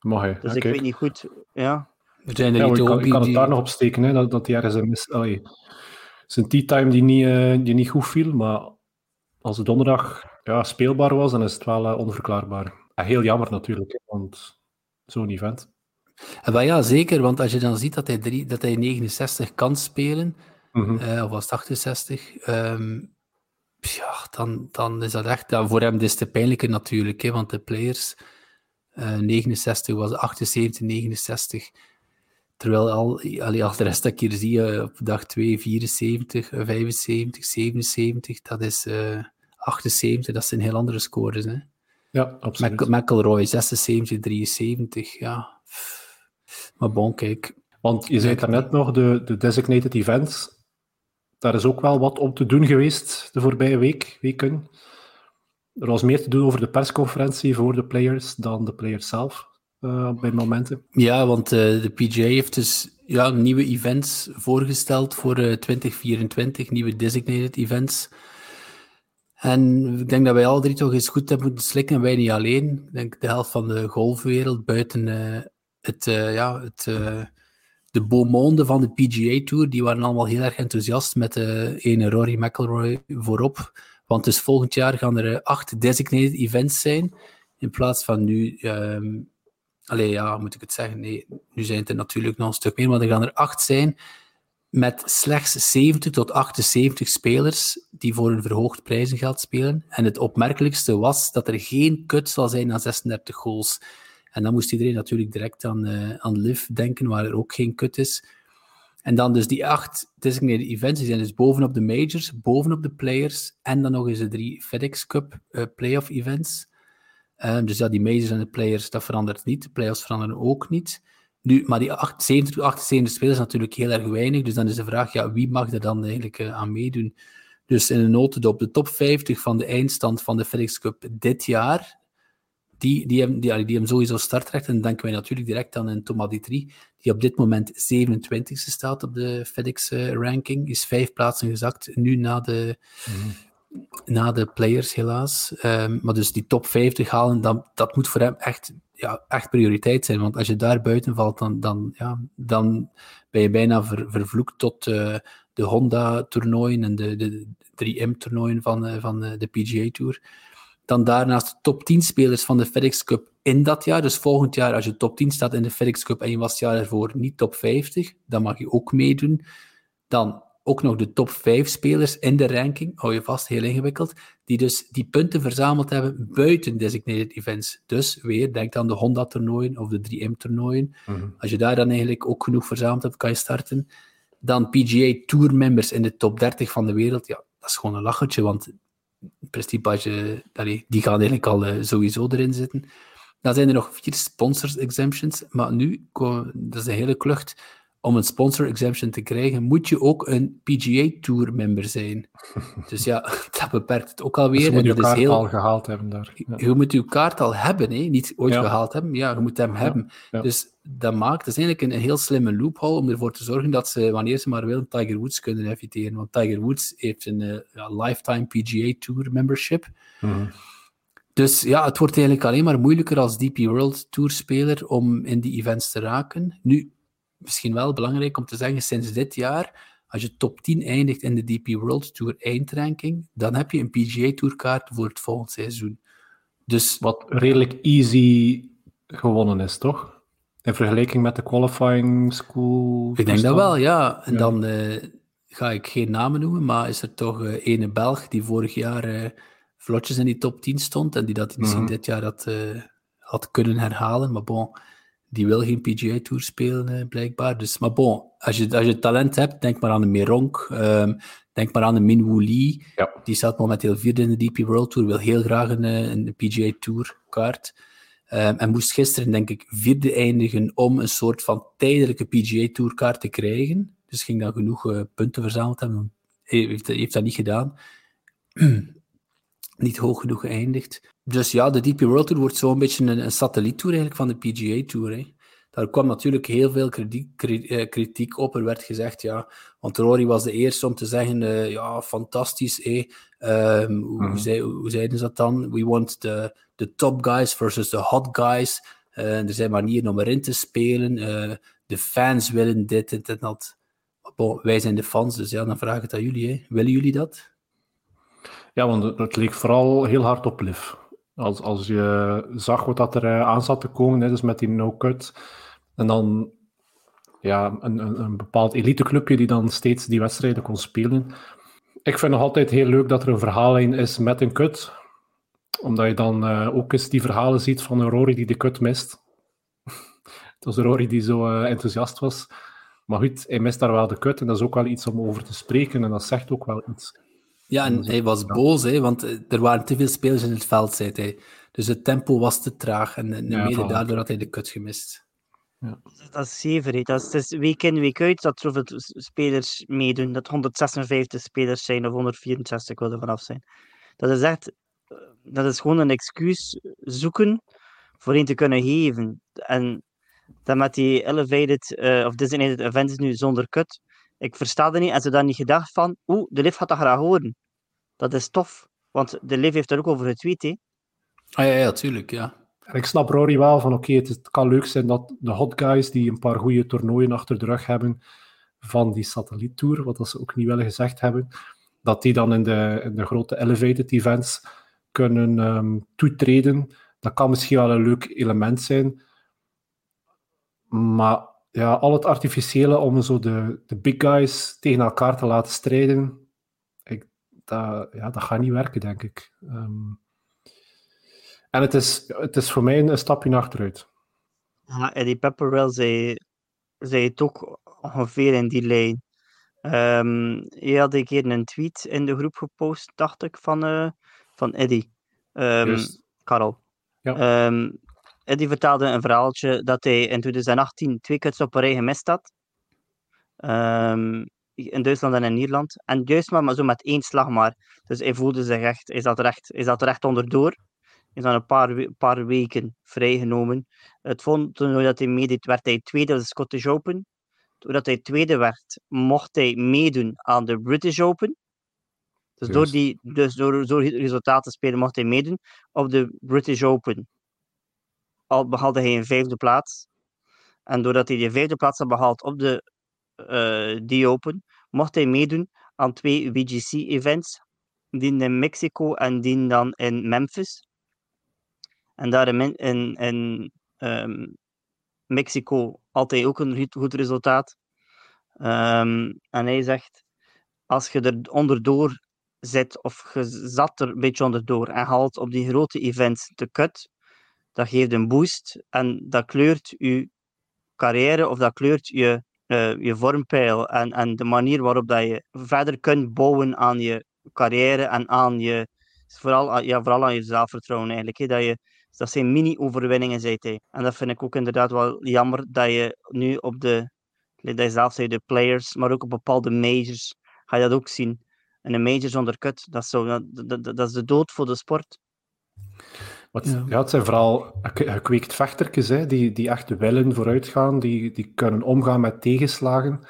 B: Mag je.
D: Dus
B: ja,
D: ik
B: kijk.
D: weet niet goed. Ja.
C: Er zijn er
B: Ja,
C: niet
B: maar ik kan, ik kan het
C: die-
B: daar nog op steken, hè, dat, dat hij ergens een mis... Allee, zijn tea time die niet, eh, die niet goed viel, maar als de donderdag ja, speelbaar was, dan is het wel eh, onverklaarbaar. En heel jammer natuurlijk, hè, want zo'n event.
C: En wel ja, zeker, want als je dan ziet dat hij, drie, dat hij 69 kan spelen,
B: Mhm.
C: eh, of was het 68, ehm, ja, dan, dan is dat echt... Voor hem is het te pijnlijker natuurlijk, hè, want de players... eh, 69 was 78, 69. Terwijl al, allee, als de rest dat ik hier zie, eh, op dag 2, 74, eh, 75, 77, dat is eh 78, dat zijn heel andere scores. Hè.
B: Ja, absoluut.
C: Mc- McElroy 76, 73, ja. Maar bon, kijk.
B: Want je zei daarnet nog, de, de designated events, daar is ook wel wat om te doen geweest de voorbije week, weken. Er was meer te doen over de persconferentie voor de players dan de players zelf, eh, bij momenten.
C: Ja, want eh, de PGA heeft dus ja, nieuwe events voorgesteld voor eh, 2024, nieuwe designated events. En ik denk dat wij alle drie toch eens goed hebben moeten slikken, en wij niet alleen. Ik denk de helft van de golfwereld, buiten eh, het, eh, ja, het, eh, de beaumonde van de PGA Tour, die waren allemaal heel erg enthousiast met de ene Rory McIlroy voorop. Want dus volgend jaar gaan er acht designated events zijn, in plaats van nu... Um, Allee, ja, moet ik het zeggen? Nee, nu zijn het er natuurlijk nog een stuk meer, maar er gaan er acht zijn met slechts 70 tot 78 spelers die voor een verhoogd prijzengeld spelen. En het opmerkelijkste was dat er geen cut zal zijn na 36 goals. En dan moest iedereen natuurlijk direct aan, uh, aan Liv denken, waar er ook geen cut is. En dan dus die acht designated events, die zijn dus bovenop de majors, bovenop de players, en dan nog eens de drie FedEx Cup uh, playoff events. Um, dus ja, die majors en de players, dat verandert niet. De playoffs veranderen ook niet. Nu, maar die 78, 78 spelers is natuurlijk heel erg weinig. Dus dan is de vraag, ja, wie mag er dan eigenlijk uh, aan meedoen? Dus in een notendop, de top 50 van de eindstand van de FedEx Cup dit jaar, die, die, hebben, die, die hebben sowieso startrecht. En dan denken wij natuurlijk direct aan een Thomas 3, die op dit moment 27e staat op de FedEx-ranking. Uh, is vijf plaatsen gezakt, nu na de, mm na de players helaas. Um, maar dus die top 50 halen, dat, dat moet voor hem echt, ja, echt prioriteit zijn. Want als je daar buiten valt, dan, dan, ja, dan ben je bijna ver, vervloekt tot uh, de Honda-toernooien en de, de 3M-toernooien van, uh, van de PGA Tour. Dan daarnaast de top 10 spelers van de FedEx Cup in dat jaar. Dus volgend jaar, als je top 10 staat in de FedEx Cup en je was het jaar ervoor niet top 50, dan mag je ook meedoen. Dan ook nog de top 5 spelers in de ranking, hou je vast, heel ingewikkeld, die dus die punten verzameld hebben buiten designated events. Dus weer, denk aan de Honda-toernooien of de 3M-toernooien. Mhm. Als je daar dan eigenlijk ook genoeg verzameld hebt, kan je starten. Dan PGA Tour members in de top 30 van de wereld. Ja, dat is gewoon een lachertje, want prestige, die gaan eigenlijk al uh, sowieso erin zitten. Dan zijn er nog vier sponsors exemptions, maar nu, dat is een hele klucht om een sponsor exemption te krijgen, moet je ook een PGA Tour member zijn. [LAUGHS] Dus ja, [LAUGHS] dat beperkt het ook alweer. Dus
B: je moet je kaart heel... al gehaald hebben daar.
C: Je moet je kaart al hebben, hè? niet ooit gehaald hebben. Ja, je moet hem hebben. Dus dat maakt, dat is eigenlijk een, heel slimme loophole om ervoor te zorgen dat ze, wanneer ze maar willen, Tiger Woods kunnen eviteren. Want Tiger Woods heeft een uh, lifetime PGA Tour membership. Mhm. Dus ja, het wordt eigenlijk alleen maar moeilijker als DP World Tour speler om in die events te raken. Nu, misschien wel belangrijk om te zeggen, sinds dit jaar, als je top 10 eindigt in de DP World Tour eindranking, dan heb je een PGA Tourkaart voor het volgende seizoen. Dus,
B: Wat redelijk easy gewonnen is, toch? In vergelijking met de qualifying school?
C: Ik denk dat wel, ja. En dan uh, ga ik geen namen noemen, maar is er toch uh, ene Belg die vorig jaar uh, vlotjes in die top 10 stond en die dat misschien mm -hmm. dit jaar had, had kunnen herhalen. Maar bon, die wil geen PGA Tour spelen, eh, blijkbaar. Dus, maar bon, als je, als je talent hebt, denk maar aan een Meronk. Um, denk maar aan een Min Woo Lee. Ja. Die staat momenteel vierde in de DP World Tour. Wil heel graag een, eh, een PGA Tour kaart. Um, en moest gisteren, denk ik, vierde eindigen om een soort van tijdelijke PGA Tour kaart te krijgen. Dus ging dan genoeg uh, punten verzameld hebben. Hij heeft, heeft dat niet gedaan. [CLEARS THROAT] niet hoog genoeg geëindigd. Dus ja, de DP World Tour wordt zo'n beetje een, een satelliettour eigenlijk van de PGA Tour. Hè. Daar kwam natuurlijk heel veel kritiek, eh, kritiek op. Er werd gezegd, ja, want Rory was de eerste om te zeggen, uh, ja, fantastisch. Eh. Um, hoe, mm. zei, hoe zeiden ze dat dan? We want the, the top guys versus the hot guys. Uh, er zijn manieren om erin te spelen. de fans willen dit en dat. Bon, wij zijn de fans, dus ja, dan vraag ik het aan jullie. Hè. Willen jullie dat?
B: Ja, want het leek vooral heel hard op Liv. Als, als je zag wat dat er eh, aan zat te komen, hè, dus met die no-cut, en dan ja, een, een, een bepaald eliteclubje die dan steeds die wedstrijden kon spelen. Ik vind nog altijd heel leuk dat er een verhaallijn is met een cut, omdat je dan uh, ook eens die verhalen ziet van een Rory die de cut mist. [LAUGHS] Het was Rory die zo uh, enthousiast was. Maar goed, hij mist daar wel de cut en dat is ook wel iets om over te spreken en dat zegt ook wel iets.
C: Ja, en hij was boos, hè, want eh, er waren te veel spelers in het veld, zei hij. Dus het tempo was te traag en, en ja, mede daardoor had hij de kut gemist.
D: Ja. Dat is zever. Dat is, het is week in, week uit dat er zoveel spelers meedoen. Dat 156 spelers zijn of 164 willen vanaf zijn. Dat is echt... Eh, dat is gewoon een excuus zoeken voor een te kunnen geven. En dan met die elevated uh, of designated events nu zonder kut. Ik versta dat niet. En ze dan niet gedacht van, oeh, de lift gaat dat graag horen. Dat is tof. Want de Liv heeft er ook over getweet, hè?
C: Ah ja, ja, tuurlijk, ja.
B: En ik snap Rory wel van, oké, het, kan leuk zijn dat de hot guys die een paar goede toernooien achter de rug hebben van die satelliettour, wat dat ze ook niet willen gezegd hebben, dat die dan in de, in de grote elevated events kunnen um, toetreden. Dat kan misschien wel een leuk element zijn. Maar ja, al het artificiële om zo de, de big guys tegen elkaar te laten strijden, ik, dat, ja, dat gaat niet werken, denk ik. Um, en het is, het is voor mij een, stapje achteruit.
D: Ja, Eddie Pepperwell zei, zei het ook ongeveer in die lijn. Um, je had een keer een tweet in de groep gepost, dacht ik, van, uh, van Eddie. Um, Karel. Ja. Um, Eddie vertelde een verhaaltje dat hij in 2018 twee cuts op een rij gemist had. in Duitsland en in Ierland. En juist maar, maar zo met één slag maar. Dus hij voelde zich echt, hij zat er echt, hij zat er echt onderdoor is dan een paar, paar weken vrijgenomen. Het volgende toernooi dat hij meedeed, werd hij tweede op de Scottish Open. Doordat hij tweede werd, mocht hij meedoen aan de British Open. Dus, door, die, dus door, door resultaten te spelen mocht hij meedoen op de British Open. Al behaalde hij een vijfde plaats. En doordat hij die vijfde plaats had behaald op de uh, die Open, mocht hij meedoen aan twee WGC-events. Die in Mexico en die dan in Memphis. En daar in, in, um, Mexico altijd ook een goed resultaat. Um, en hij zegt, als je er onderdoor zit, of je zat er een beetje onderdoor en haalt op die grote events de cut, dat geeft een boost en dat kleurt je carrière of dat kleurt je, uh, je vormpeil en, en de manier waarop dat je verder kunt bouwen aan je carrière en aan je, vooral, ja, vooral aan je zelfvertrouwen eigenlijk. Hè, dat je dat zijn mini-overwinningen, zei hij. En dat vind ik ook inderdaad wel jammer dat je nu op de, dat je zelf zei, de players, maar ook op bepaalde majors, ga je dat ook zien. En een major zonder cut, dat is, zo, dat, dat, dat is de dood voor de sport.
B: Wat, ja. het zijn vooral gekweekt vechtertjes, hè, die, die echt willen vooruitgaan, die, die kunnen omgaan met tegenslagen.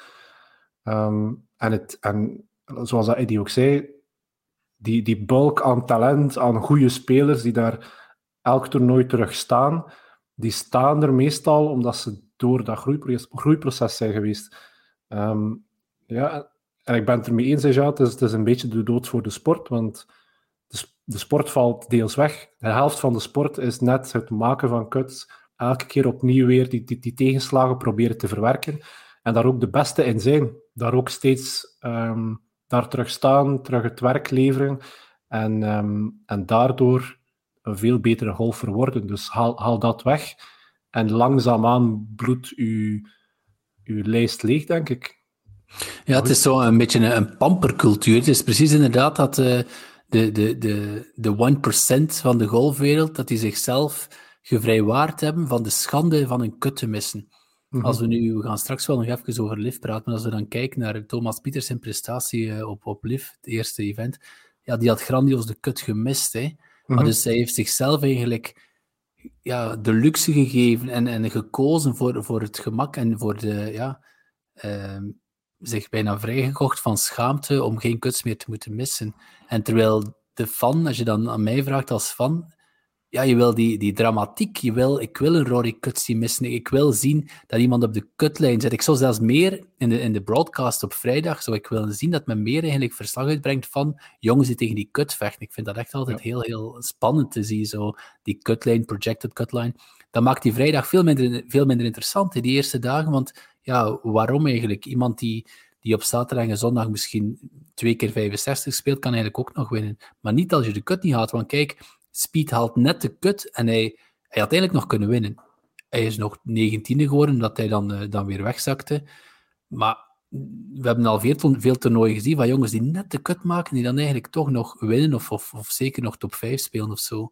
B: Um, en, het, en zoals dat Eddie ook zei, die, die bulk aan talent, aan goede spelers die daar elk toernooi terug staan, die staan er meestal omdat ze door dat groeiproces, groeiproces zijn geweest. Um, ja, en ik ben het ermee eens, ja, het is, het is een beetje de dood voor de sport, want de, sport valt deels weg. De helft van de sport is net het maken van cuts, elke keer opnieuw weer die, die, die tegenslagen proberen te verwerken en daar ook de beste in zijn. Daar ook steeds um, daar terug staan, terug het werk leveren en, um, en daardoor een veel betere golfer worden. Dus haal, haal dat weg en langzaamaan bloedt uw, uw lijst leeg, denk ik.
C: Ja, het is zo een beetje een, pampercultuur. Het is precies inderdaad dat uh, de, de, de, de 1% van de golfwereld, dat die zichzelf gevrijwaard hebben van de schande van een kut te missen. Mhm. Als we nu, we gaan straks wel nog even over Liv praten, maar als we dan kijken naar Thomas Pieters zijn prestatie uh, op, op Liv, het eerste event, ja, die had grandioos de kut gemist. Hè. Maar mhm. dus zij heeft zichzelf eigenlijk ja, de luxe gegeven en, en gekozen voor, voor het gemak en voor de, ja, uh, zich bijna vrijgekocht van schaamte om geen kuts meer te moeten missen. En terwijl de fan, als je dan aan mij vraagt als fan, ja, je wil die, die dramatiek, je wil, ik wil een Rory Cuts zien missen, ik wil zien dat iemand op de kutlijn zit. Ik zou zelfs meer in de, in de broadcast op vrijdag, zou ik willen zien dat men meer eigenlijk verslag uitbrengt van jongens die tegen die kut vechten. Ik vind dat echt altijd heel, heel spannend te zien, zo die kutlijn, projected cutline. Dat maakt die vrijdag veel minder, veel minder interessant, in die eerste dagen, want ja, waarom eigenlijk? Iemand die, die op zaterdag en zondag misschien twee keer 65 speelt, kan eigenlijk ook nog winnen. Maar niet als je de kut niet haalt, want kijk, Speed haalt net de kut en hij, hij had eigenlijk nog kunnen winnen. Hij is nog 19e geworden, omdat hij dan, uh, dan weer wegzakte. Maar we hebben al veel, veel toernooien gezien van jongens die net de kut maken, die dan eigenlijk toch nog winnen of, of, of zeker nog top 5 spelen of zo.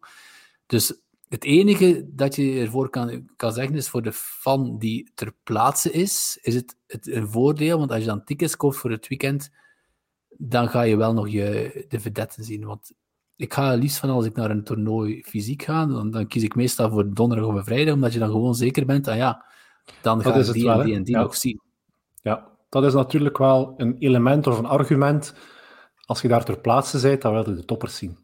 C: Dus het enige dat je ervoor kan, kan zeggen is voor de fan die ter plaatse is, is het, het een voordeel. Want als je dan tickets koopt voor het weekend, dan ga je wel nog je, de vedetten zien. Want ik ga liefst van als ik naar een toernooi fysiek ga, dan, dan kies ik meestal voor donderdag of vrijdag, omdat je dan gewoon zeker bent, ah ja, dan ga ik die, wel, en die en die nog zien.
B: Ja, dat is natuurlijk wel een element of een argument. Als je daar ter plaatse bent, dan wil je de toppers zien.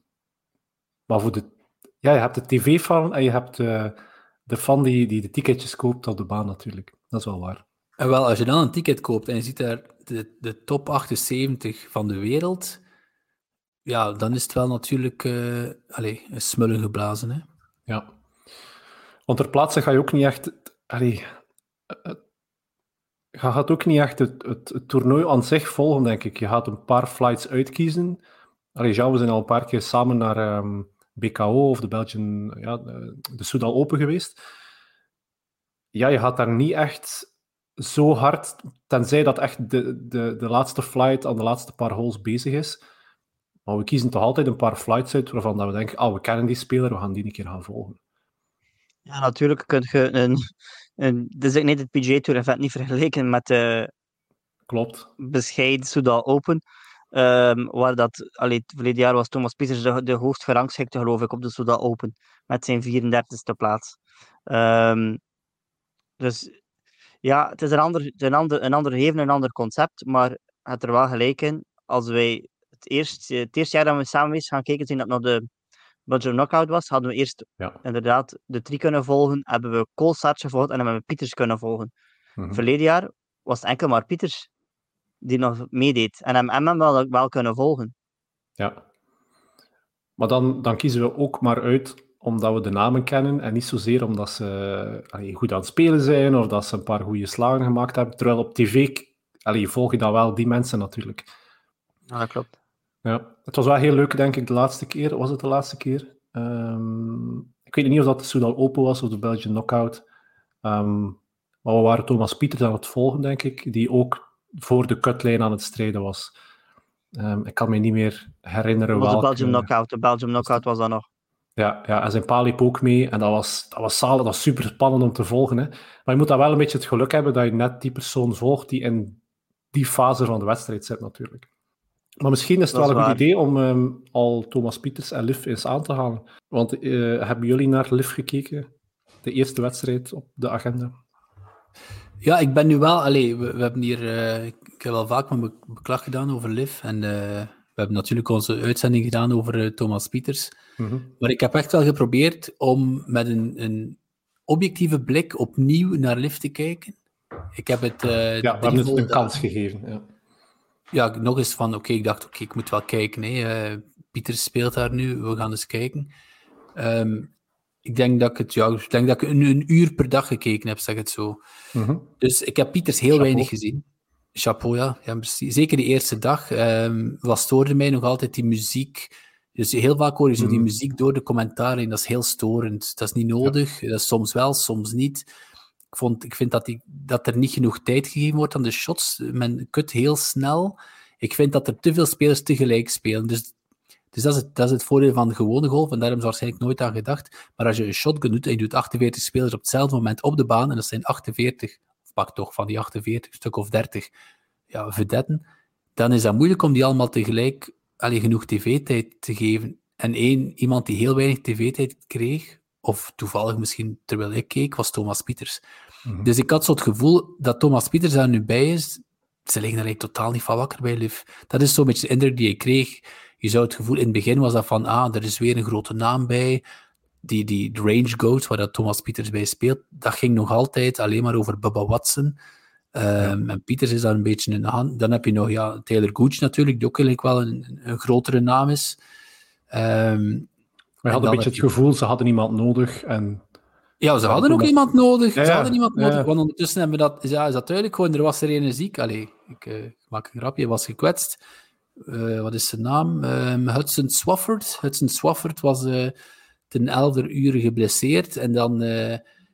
B: Maar voor de, ja, je hebt de tv-fan en je hebt de, de fan die, die de ticketjes koopt op de baan natuurlijk. Dat is wel waar.
C: En wel, als je dan een ticket koopt en je ziet daar de, de top 78 van de wereld, ja, dan is het wel natuurlijk uh, allez, smullen geblazen. Hè?
B: Ja. Want ter plaatse ga je ook niet echt... Allee, je gaat ook niet echt het, het, het, toernooi aan zich volgen, denk ik. Je gaat een paar flights uitkiezen. Allee, ja, we zijn al een paar keer samen naar um, ehm, BKO of de Belgian, ja, de, de Soudal Open geweest. Ja, je gaat daar niet echt zo hard, tenzij dat echt de, de, de laatste flight aan de laatste paar holes bezig is. Maar we kiezen toch altijd een paar flights uit waarvan dat we denken, oh, we kennen die speler, we gaan die een keer gaan volgen.
D: Ja, natuurlijk kun je een... een dus ik het PGA Tour event niet vergeleken met de
B: Klopt.
D: bescheiden Soudal Open. Um, waar dat, allee, het verleden jaar was Thomas Pieters de, de hoogst gerangschikte, geloof ik, op de Soudal Open. Met zijn 34ste plaats. Um, dus ja, het is een ander, een ander, een ander gegeven, een ander concept. Maar het er wel gelijk in. Als wij het, eerst, het eerste jaar dat we samen gaan kijken, zien dat nog de Belgium Knockout was, hadden we eerst ja. inderdaad de drie kunnen volgen. Hebben we Koolsaartje gevolgd en hebben we Pieters kunnen volgen. Mm Verleden jaar was het enkel maar Pieters die nog meedeed. En hem, hem wel, wel kunnen volgen.
B: Ja. Maar dan, dan kiezen we ook maar uit omdat we de namen kennen en niet zozeer omdat ze allee, goed aan het spelen zijn of dat ze een paar goede slagen gemaakt hebben. Terwijl op tv allee, volg je dan wel die mensen natuurlijk.
D: Ja, dat klopt.
B: Ja, het was wel heel leuk, denk ik, de laatste keer. Was het de laatste keer? Um, ik weet niet of dat de Soudal Open was of de Belgian Knockout. Um, maar we waren Thomas Pieters aan het volgen, denk ik, die ook voor de cutlijn aan het strijden was. Um, ik kan me niet meer herinneren
D: welke... de Belgium Knockout. De Belgium Knockout was dat nog.
B: Ja, ja, en zijn pa liep ook mee. En dat was, dat was zalig, dat was super spannend om te volgen. Hè. Maar je moet dan wel een beetje het geluk hebben dat je net die persoon volgt die in die fase van de wedstrijd zit, natuurlijk. Maar misschien is het wel een goed idee om ehm, al Thomas Pieters en Liv eens aan te halen. Want uh, hebben jullie naar Liv gekeken? De eerste wedstrijd op de agenda?
C: Ja, ik ben nu wel... Allee, we, we hebben hier... Uh, ik heb wel vaak mijn beklag gedaan over Liv. En uh, we hebben natuurlijk onze uitzending gedaan over Thomas Pieters. Mm -hmm. Maar ik heb echt wel geprobeerd om met een, een objectieve blik opnieuw naar Liv te kijken. Ik heb het... ja,
B: we hebben het een kans gegeven, ja
C: ja, nog eens van, oké, ik dacht, oké, ik moet wel kijken. Hè. Uh, Pieter speelt daar nu, we gaan eens kijken. Um, ik denk dat ik het, ja, ik denk dat ik een, een uur per dag gekeken heb, zeg het zo. Mm -hmm. Dus ik heb Pieters heel Chapeau. weinig gezien. Chapeau, ja. ja zeker de eerste dag. Um, wat stoorde mij nog altijd die muziek. Dus heel vaak hoor je zo die mhm. muziek door de commentaren en dat is heel storend. Dat is niet nodig. Ja. Dat is soms wel, soms niet. Ik, vond, ik vind dat, die, dat er niet genoeg tijd gegeven wordt aan de shots. Men kut heel snel. Ik vind dat er te veel spelers tegelijk spelen. Dus, dus dat, is het, dat is het voordeel van de gewone golf. En daar hebben ze waarschijnlijk nooit aan gedacht. Maar als je een shotgun doet en je doet 48 spelers op hetzelfde moment op de baan, en dat zijn 48, of pak toch van die 48, stuk of 30, ja, vedetten, dan is dat moeilijk om die allemaal tegelijk allee, genoeg tv-tijd te geven. En één, iemand die heel weinig tv-tijd kreeg, of toevallig misschien terwijl ik keek, was Thomas Pieters. Mhm. Dus ik had zo het gevoel dat Thomas Pieters daar nu bij is. Ze liggen er totaal niet van wakker bij Liv. Dat is zo'n beetje de indruk die ik kreeg. Je zou het gevoel, in het begin was dat van, ah, er is weer een grote naam bij. Die, die Range Goats, waar dat Thomas Pieters bij speelt, dat ging nog altijd alleen maar over Bubba Watson. Um, En Pieters is daar een beetje in de hand. Dan heb je nog ja, Taylor Gooch natuurlijk, die ook eigenlijk wel een, een grotere naam is. Um,
B: we hadden een beetje het gevoel, ze hadden iemand nodig. En...
C: Ja, ze hadden ook iemand nodig. ze hadden iemand nodig. Want ondertussen hebben we dat, ja, is dat duidelijk gewoon, er was er een ziek. Allee, ik uh, maak een grapje, was gekwetst. Uh, wat is zijn naam? Um, Hudson Swafford. Hudson Swafford was uh, ten elfde uur geblesseerd. En dan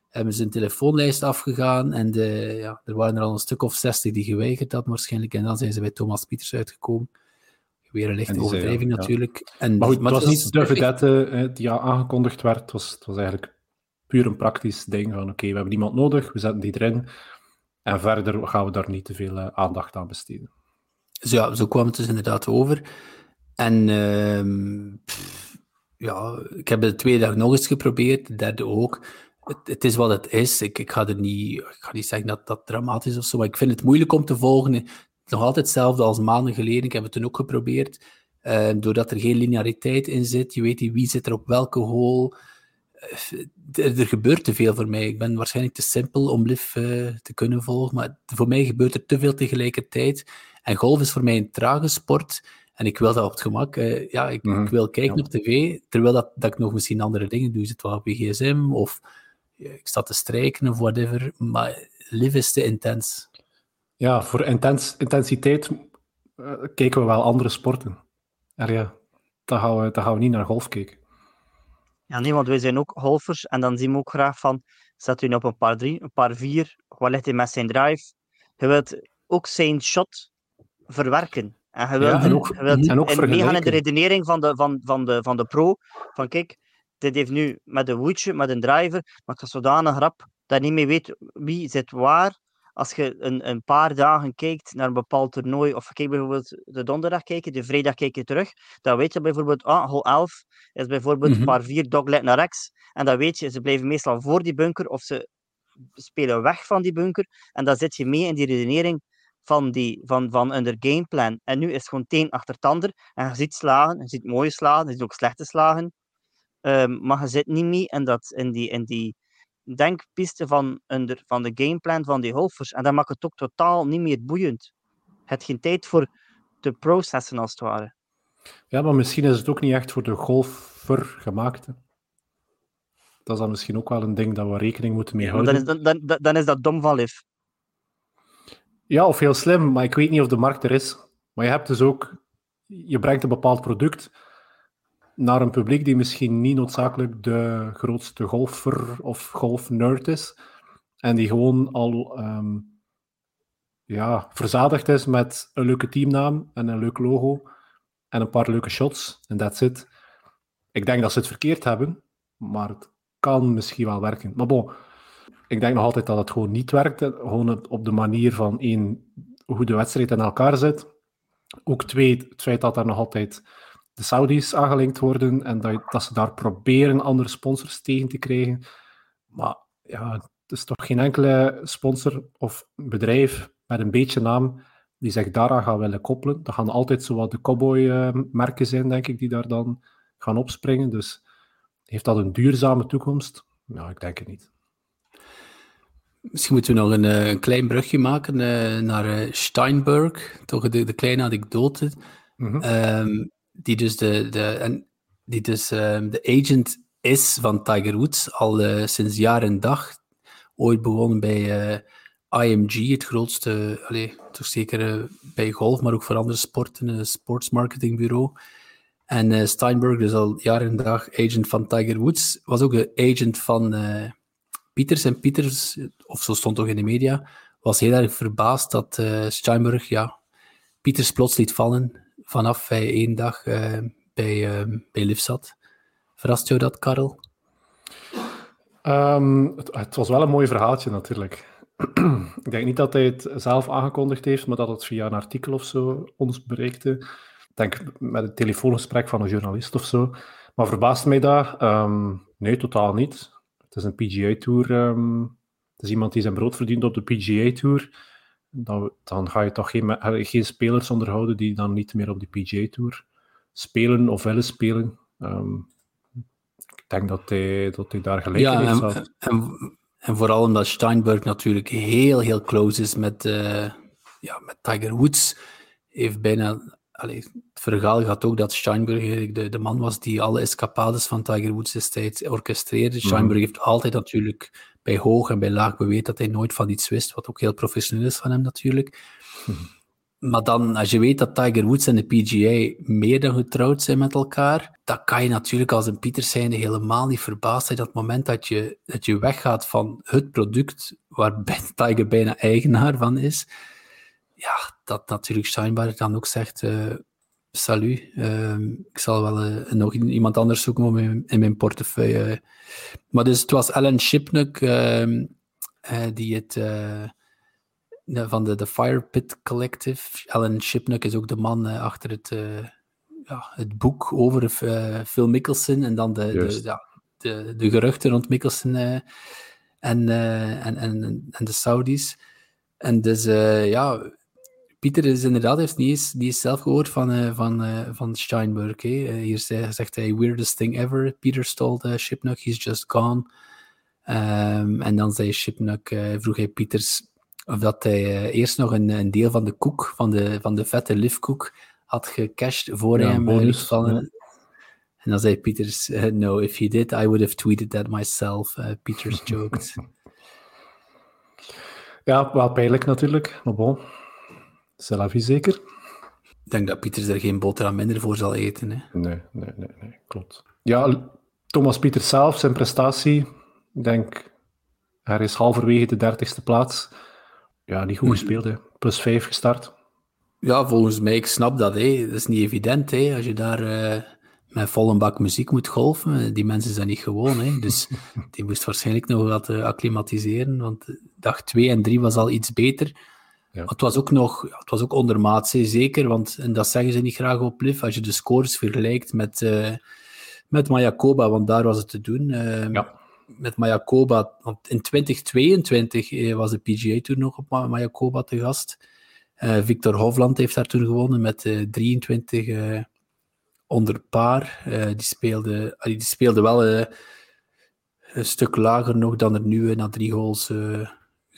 C: hebben ze een telefoonlijst afgegaan. En de, ja, er waren er al een stuk of zestig die geweigerd hadden waarschijnlijk. En dan zijn ze bij Thomas Pieters uitgekomen. Weer een lichte overdrijving natuurlijk. En,
B: maar goed, het was niet de vedette die aangekondigd werd. Het was, het was eigenlijk puur een praktisch ding van oké, we hebben iemand nodig, we zetten die erin. En verder gaan we daar niet te veel aandacht aan besteden.
C: Zo, ja, zo kwam het dus inderdaad over. En pff, ja, ik heb de tweede dag nog eens geprobeerd, de derde ook. Het, het, is wat het is. Ik, ga er niet, ik ga niet zeggen dat dat dramatisch is of zo, maar ik vind het moeilijk om te volgen nog altijd hetzelfde als maanden geleden. Ik heb het toen ook geprobeerd. Uh, doordat er geen lineariteit in zit. Je weet niet wie zit er op welke hole. Uh, er, gebeurt te veel voor mij. Ik ben waarschijnlijk te simpel om LIV uh, te kunnen volgen. Maar voor mij gebeurt er te veel tegelijkertijd. En golf is voor mij een trage sport. En ik wil dat op het gemak. Uh, ja, ik, mm ik, wil kijken ja. op tv, terwijl dat, dat ik nog misschien andere dingen doe. Zit wel op je gsm, of ik sta te strijken, of whatever. Maar live is te intens.
B: Ja, voor intens, intensiteit uh, kijken we wel andere sporten. Er, ja, dan gaan, we, dan gaan we niet naar golf kijken.
D: Ja, nee, want wij zijn ook golfers en dan zien we ook graag van, zet u op een paar drie, een paar vier, wat ligt hij met zijn drive? Je wilt ook zijn shot verwerken. En je wilt, ja, en ook, je wilt en ook en meegaan in de redenering van de, van, van, de, van de pro, van kijk, dit heeft nu met een woedje, met een driver, maar het is zodanig rap dat je niet meer weet wie zit waar, als je een, een paar dagen kijkt naar een bepaald toernooi, of je bijvoorbeeld de donderdag kijken, de vrijdag kijk je terug, dan weet je bijvoorbeeld, ah, hol 11 is bijvoorbeeld mm -hmm. maar vier doglet naar rechts. En dan weet je, ze blijven meestal voor die bunker, of ze spelen weg van die bunker. En dan zit je mee in die redenering van, die, van, van under gameplan. En nu is het gewoon teen achter tander. En je ziet slagen, je ziet mooie slagen, je ziet ook slechte slagen. Um, maar je zit niet mee in, dat, in die, in die denkpiste van, under, van de gameplan van die golfers. En dat maakt het ook totaal niet meer boeiend. Het geen tijd voor te processen, als het ware.
B: Ja, maar misschien is het ook niet echt voor de golfer gemaakt. Hè? Dat is dan misschien ook wel een ding dat we rekening moeten mee houden.
D: Dan is, dan, dan, dan is dat dom van Liv.
B: Ja, of heel slim, maar ik weet niet of de markt er is. Maar je hebt dus ook... Je brengt een bepaald product naar een publiek die misschien niet noodzakelijk de grootste golfer of golfnerd is. En die gewoon al um, ja, verzadigd is met een leuke teamnaam en een leuk logo en een paar leuke shots. En that's it. Ik denk dat ze het verkeerd hebben, maar het kan misschien wel werken. Maar bon, ik denk nog altijd dat het gewoon niet werkt. Gewoon op de manier van één, hoe de wedstrijd in elkaar zit. Ook twee, het feit dat er nog altijd de Saudis aangelinkt worden en dat, dat ze daar proberen andere sponsors tegen te krijgen. Maar ja, het is toch geen enkele sponsor of bedrijf met een beetje naam die zich daaraan gaan willen koppelen. Dat gaan altijd zo wat de cowboy-merken zijn, denk ik, die daar dan gaan opspringen. Dus heeft dat een duurzame toekomst? Nou, ik denk het niet.
C: Misschien moeten we nog een, een klein brugje maken uh, naar uh, Steinberg, toch de, de kleine anekdote. Mm -hmm. um, die dus de, de, en die dus, um, de agent is van Tiger Woods al uh, sinds jaar en dag. Ooit begonnen bij uh, IMG, het grootste, allez, toch zeker bij golf, maar ook voor andere sporten, een sportsmarketingbureau. En Steinberg, dus al jaar en dag agent van Tiger Woods, was ook de agent van Pieters. En Pieters, of zo stond toch in de media, was heel erg verbaasd dat Steinberg ja, Pieters plots liet vallen vanaf hij één dag uh, bij, uh, bij Liv zat. Verrast jou dat, Karel?
B: Um, het, was wel een mooi verhaaltje natuurlijk. [CLEARS THROAT] ik denk niet dat hij het zelf aangekondigd heeft, maar dat het via een artikel of zo ons bereikte. Ik denk met een telefoongesprek van een journalist of zo. Maar verbaast mij dat? Um, nee, totaal niet. Het is een PGA-tour. Um, het is iemand die zijn brood verdient op de PGA-tour dan, dan ga je toch geen, geen spelers onderhouden die dan niet meer op de PGA Tour spelen of willen spelen. Um, ik denk dat hij, dat hij daar gelijk ja, in heeft.
C: En, en, en, vooral omdat Steinberg natuurlijk heel, heel close is met, uh, ja, met Tiger Woods. Heeft bijna, allee, het verhaal gaat ook dat Steinberg de, de man was die alle escapades van Tiger Woods destijds orchestreerde. Mhm. Steinberg heeft altijd natuurlijk bij hoog en bij laag beweert dat hij nooit van iets wist, wat ook heel professioneel is van hem natuurlijk. Mhm. Maar dan, als je weet dat Tiger Woods en de PGA meer dan getrouwd zijn met elkaar, dan kan je natuurlijk als een Pieter zijnde helemaal niet verbaasd zijn dat het moment dat je, dat je weggaat van het product waar [LAUGHS] Tiger bijna eigenaar van is, ja, dat natuurlijk Steinberg dan ook zegt, uh, salut, uh, ik zal wel uh, nog iemand anders zoeken om in, in mijn portefeuille. Maar dus het was Alan Shipnuck ehm, die het van de, de Fire Pit Collective. Alan Shipnuck is ook de man achter het, ja, het boek over Phil Mickelson en dan de, de, ja, de, de, geruchten rond Mickelson en, en, en, en de Saudis. En dus ja, Pieter is inderdaad, heeft niet eens, niet eens zelf gehoord van, uh, van, uh, van Steinberg. Hè. Uh, hier zegt hij, weirdest thing ever. Peter uh, Shipnuck, he's just gone. Um, en dan zei Shipnuck, vroeg hij Pieters of dat hij eerst nog een, een, deel van de koek, van de, van de vette liftkoek, had gecashed voor hij hem bonus. En dan zei Pieters, no, if he did, I would have tweeted that myself. Pieters [LAUGHS] joked.
B: ja, wel pijnlijk natuurlijk, maar bon. C'est la vie zeker.
C: Ik denk dat Pieters er geen boterham minder voor zal eten. Hè?
B: Nee, nee, nee, nee, klopt. Ja, Thomas Pieters zelf, zijn prestatie, ik denk, hij is halverwege de dertigste plaats. Ja, niet goed gespeeld, hè. Plus vijf gestart.
C: Ja, volgens mij, ik snap dat. Hè. Dat is niet evident, hè. Als je daar uh, met volle bak muziek moet golven. Die mensen zijn niet gewoon, hè. Dus [LAUGHS] die moest waarschijnlijk nog wat uh, acclimatiseren. Want dag 2 en 3 was al iets beter. Ja. het was ook nog, het was ook ondermaats, zeker. Want, en dat zeggen ze niet graag op LIV, als je de scores vergelijkt met, uh, met Mayakoba, want daar was het te doen.
B: ja
C: met Mayakoba. Want in 2022 eh, was de PGA Tour nog op Mayakoba te gast. Uh, Victor Hovland heeft daar toen gewonnen met uh, 23 uh, onder paar. Uh, die, speelde, die speelde wel een stuk lager nog dan er nu na drie holes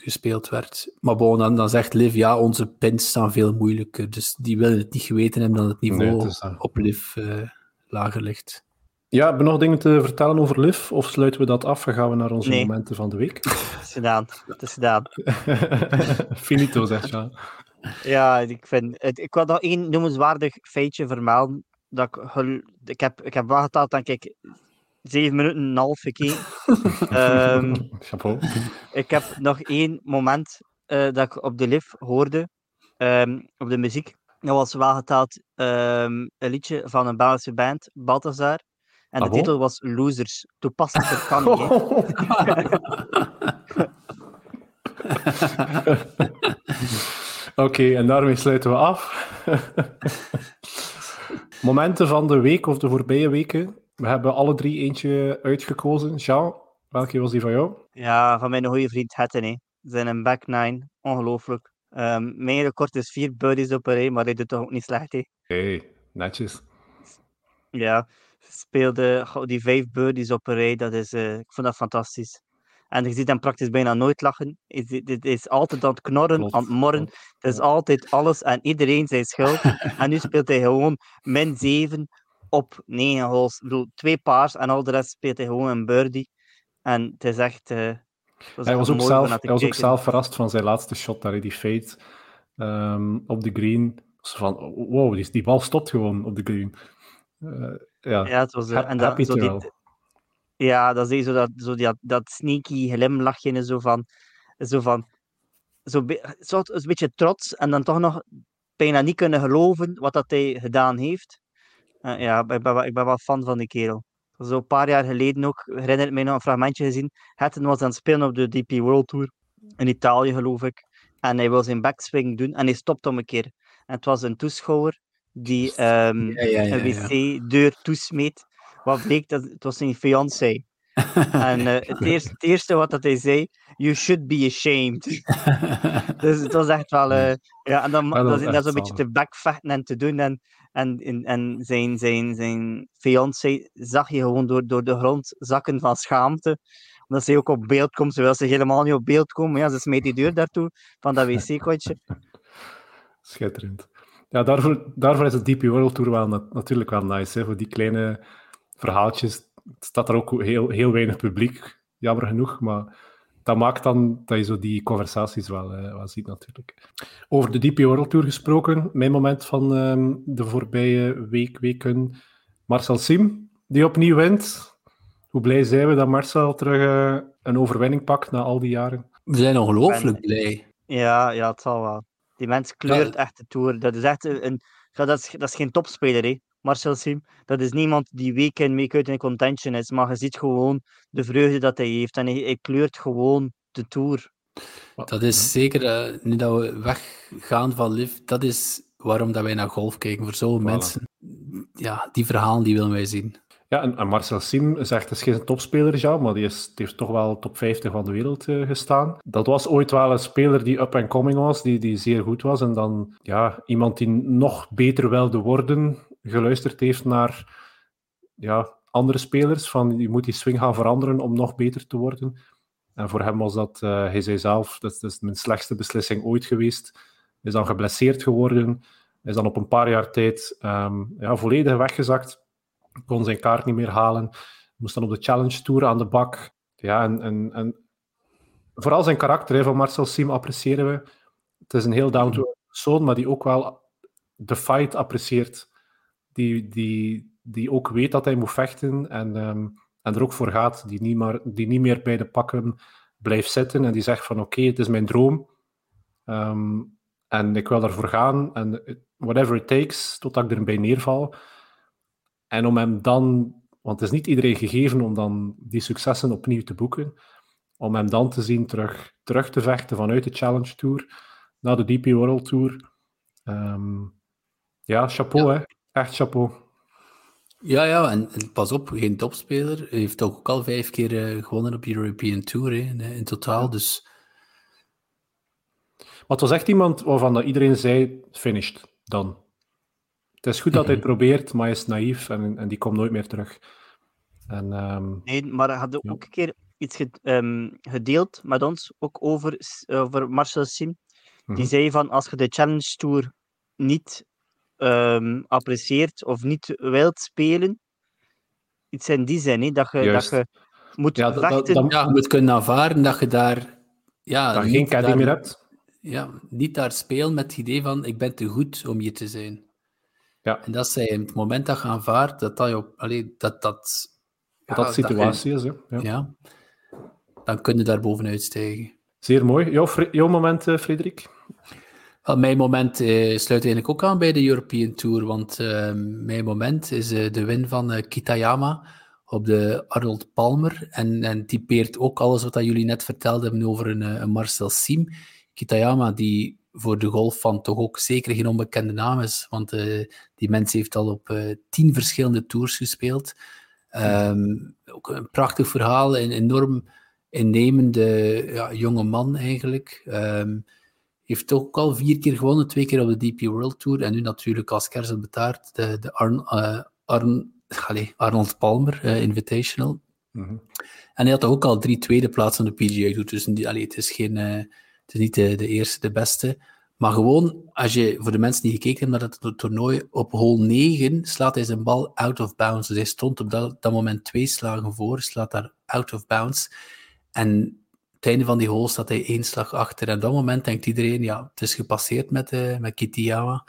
C: gespeeld werd. Maar bon, dan, dan zegt Liv, ja, onze pins staan veel moeilijker. Dus die willen het niet geweten hebben dat het niveau nee, op Liv lager ligt.
B: Ja, hebben we nog dingen te vertellen over LIV? Of sluiten we dat af en gaan we naar onze momenten van de week? [LAUGHS]
D: Het is gedaan. Het is gedaan. [LAUGHS]
B: Finito, zegt je.
D: Ja, ik vind... Het, ik wil nog één noemenswaardig feitje vermelden. Dat ik, ik, heb, ik heb wel geteld, denk ik, zeven minuten en een half gekeken. um, [LAUGHS]
B: Chapeau.
D: Ik heb nog één moment uh, dat ik op de lift hoorde, um, op de muziek. Dat was wel geteld um, een liedje van een Belgische band, Balthazar. En de titel was Losers. Toepasselijk kan niet. [LAUGHS]
B: Oké, en daarmee sluiten we af. [LAUGHS] Momenten van de week of de voorbije weken. We hebben alle drie eentje uitgekozen. Jean, welke was die van jou?
D: Ja, van mijn goede vriend Hetten. Zijn een back nine. Ongelooflijk. Um, mijn record is vier birdies op een rij, maar hij doet toch ook niet slecht. Hé,
B: hey, netjes.
D: Ja, speelde die vijf birdies op een rij. Dat is, uh, ik vond dat fantastisch. En je ziet hem praktisch bijna nooit lachen. Het is altijd aan het knorren, aan het morren. Het is altijd alles en iedereen zijn schuld. [LAUGHS] en nu speelt hij gewoon min 7 op 9 holes. Ik bedoel, twee paars en al de rest speelt hij gewoon een birdie. En het is echt... Uh,
B: hij was, ook zelf, hij was ook zelf verrast van zijn laatste shot, daar die fade um, op de green. Van, wow, die, die bal stopt gewoon op de green. Uh, ja,
D: ja het was, en dat, zo die, ja, dat is zo dat, zo dat, dat sneaky glimlachje zo van, zo van zo, zo een beetje trots en dan toch nog bijna niet kunnen geloven wat dat hij gedaan heeft. Uh, ja, ik ben, ik ben wel fan van die kerel. Zo een paar jaar geleden ook, herinner ik mij nog een fragmentje gezien. Hatton was aan het spelen op de DP World Tour in Italië, geloof ik. En hij wil zijn backswing doen en hij stopt om een keer. En het was een toeschouwer die um, ja, ja, ja, een wc-deur toesmeet. Wat bleek dat het was zijn fiancé. [LAUGHS] en uh, het, eerste, het, eerste, wat dat hij zei, you should be ashamed. [LAUGHS] dus het was echt wel, uh, ja, en dan, dat, dat, is een beetje te backvechten en te doen. En, en, en, zijn, zijn, zijn fiancé zag je gewoon door, door de grond zakken van schaamte omdat ze ook op beeld komt, terwijl ze helemaal niet op beeld komen. Ja, ze smeet die deur daartoe van dat wc-kotje. [LAUGHS]
B: Schitterend. Ja, daarvoor, daarvoor is de DP World Tour wel natuurlijk wel nice. Hè? Voor die kleine verhaaltjes staat er ook heel, heel weinig publiek, jammer genoeg. Maar dat maakt dan dat je zo die conversaties wel, uh, wel ziet natuurlijk. Over de DP World Tour gesproken, mijn moment van um, de voorbije week, weken, Marcel Sim, die opnieuw wint. Hoe blij zijn we dat Marcel terug uh, een overwinning pakt na al die jaren?
C: We zijn ongelooflijk blij.
D: Ja, ja, het zal wel. Die mens kleurt echt de Tour. Dat is echt een... Dat is, dat is geen topspeler, hè. Marcel Sim. Dat is niemand die week in, week uit in contention is. Maar je ziet gewoon de vreugde dat hij heeft. En hij, hij kleurt gewoon de Tour.
C: Dat is zeker, uh, nu dat we weggaan van Liv, dat is waarom dat wij naar golf kijken. Voor zo'n mensen. Ja, die verhalen die willen wij zien.
B: Ja, en, Marcel Sim is echt is geen topspeler, ja, maar die, is, die heeft toch wel top 50 van de wereld uh, gestaan. Dat was ooit wel een speler die up and coming was, die, die zeer goed was. En dan ja, iemand die nog beter wilde worden, geluisterd heeft naar ja, andere spelers. Van je moet die swing gaan veranderen om nog beter te worden. En voor hem was dat, uh, hij zei zelf, dat, is mijn slechtste beslissing ooit geweest. Is dan geblesseerd geworden Is dan op een paar jaar tijd ehm, ja, volledig weggezakt. Kon zijn kaart niet meer halen. Moest dan op de Challenge Tour aan de bak. Ja, en, en, en vooral zijn karakter van Marcel Sim appreciëren we. Het is een heel down-to-earth persoon, maar die ook wel de fight apprecieert. Die, die, die ook weet dat hij moet vechten en, um, en er ook voor gaat. Die niet, maar, die niet meer bij de pakken blijft zitten en die zegt van oké, het is mijn droom. Um, en ik wil ervoor gaan en whatever it takes, totdat ik erbij neerval. En om hem dan, want het is niet iedereen gegeven om dan die successen opnieuw te boeken, om hem dan te zien terug, terug te vechten vanuit de Challenge Tour naar de DP World Tour. Um, ja, chapeau, hè. Echt chapeau.
C: Ja, ja, en, pas op, geen topspeler. Hij heeft ook al vijf keer uh, gewonnen op European Tour hè, in, in, totaal. Dus...
B: Maar het was echt iemand waarvan dat iedereen zei: finished, dan. Het is goed dat hij [LAUGHS] het probeert, maar hij is naïef en, en die komt nooit meer terug. En, um,
D: nee, maar hij had ook een keer iets ge, um, gedeeld met ons, ook over, over Marcel Sim. Die mm -hmm. zei van, als je de Challenge Tour niet um, apprecieert of niet wilt spelen, iets in die zin, hè, dat, je, dat je moet
C: ja. Dat, je moet kunnen aanvaarden dat je daar... Ja,
B: dat je geen caddy meer hebt.
C: Ja, niet daar spelen met het idee van, ik ben te goed om hier te zijn.
B: Ja.
C: En dat zij het moment dat je aanvaardt, dat dat... Allee, dat, dat
B: ja, dat situatie is, hè.
C: Ja. ja. Dan kun je daar bovenuit stijgen.
B: Zeer mooi. Jouw, jouw moment, uh, Frederik?
C: Mijn moment uh, sluit eigenlijk ook aan bij de European Tour, want uh, mijn moment is uh, de win van Kitayama op de Arnold Palmer. En, en typeert ook alles wat jullie net verteld hebben over een, Marcel Sim. Kitayama, die voor de golf van toch ook zeker geen onbekende naam is, want die mens heeft al op tien verschillende tours gespeeld. Um, ook een prachtig verhaal, een enorm innemende jonge man eigenlijk. Um, heeft ook al vier keer gewonnen, twee keer op de DP World Tour en nu natuurlijk als kers op de taart de, de Arn, uh, Arn, allez, Arnold Palmer uh, Invitational.
B: Mm -hmm.
C: En hij had ook al drie tweede plaatsen op de PGA Tour, dus die, allez, het, is geen, uh, het is niet de, de, eerste, de beste. Maar gewoon, als je, voor de mensen die gekeken hebben naar dat toernooi, op hole 9 slaat hij zijn bal out of bounds. Dus hij stond op dat, dat moment twee slagen voor, slaat daar out of bounds. En het einde van die hole staat hij één slag achter. En op dat moment denkt iedereen, ja, het is gepasseerd met, uh, met Kitayama.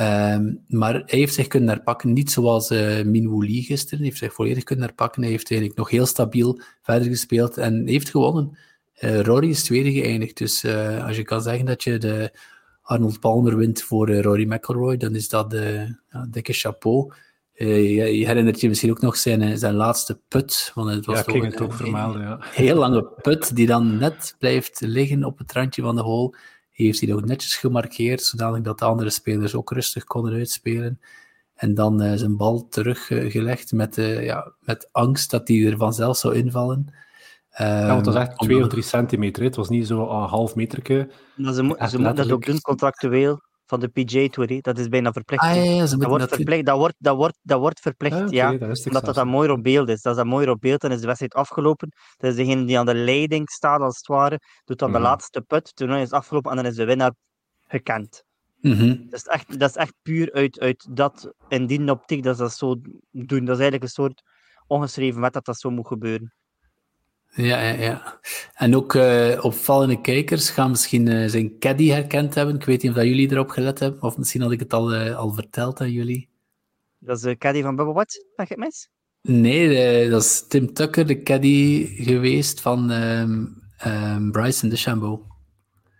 C: Um, maar hij heeft zich kunnen herpakken, niet zoals uh, Min Woo Lee gisteren. Hij heeft zich volledig kunnen herpakken. Hij heeft eigenlijk nog heel stabiel verder gespeeld en heeft gewonnen. Uh, Rory is tweede geëindigd. Dus als je kan zeggen dat je de Arnold Palmer wint voor Rory McIlroy, dan is dat de dikke chapeau. Uh, je, je, herinnert je misschien ook nog zijn, zijn laatste put. Want het was
B: ja,
C: toch
B: ik ging het ook vermelden, ja. [LAUGHS]
C: heel lange put die dan net blijft liggen op het randje van de hole. Hij heeft hij nog netjes gemarkeerd, zodanig dat de andere spelers ook rustig konden uitspelen. En dan uh, zijn bal teruggelegd met, uh, ja, met angst dat hij er vanzelf zou invallen.
B: Um, ja, want het was echt 2 of 3 centimeter. Het was niet zo een half meterke.
D: Maar ze, mo ze moeten dat ook doen contractueel van de PJ Tour. Dat is bijna verplicht.
C: Ah, ja,
D: dat, wordt verplicht dat, wordt, dat, wordt, dat wordt verplicht, ah, okay, ja. Dat omdat dat, dat mooi op beeld is. Als dat mooi op beeld dan is de wedstrijd afgelopen. Dat is degene die aan de leiding staat, als het ware. Doet dan mm -hmm. de laatste put. Toernooi is afgelopen en dan is de winnaar gekend.
C: Mm -hmm.
D: dat, is echt, dat is echt puur uit, uit dat, in die optiek, dat ze dat zo doen. Dat is eigenlijk een soort ongeschreven wet dat dat zo moet gebeuren.
C: Ja, ja, ja. En ook uh, opvallende kijkers gaan misschien uh, zijn caddy herkend hebben. Ik weet niet of dat jullie erop gelet hebben, of misschien had ik het al, uh, al verteld aan jullie.
D: Dat is de caddy van Bubba Watts, zeg ik mis?
C: Nee, dat is Tim Tucker, de caddy geweest van um, um, Bryson DeChambeau.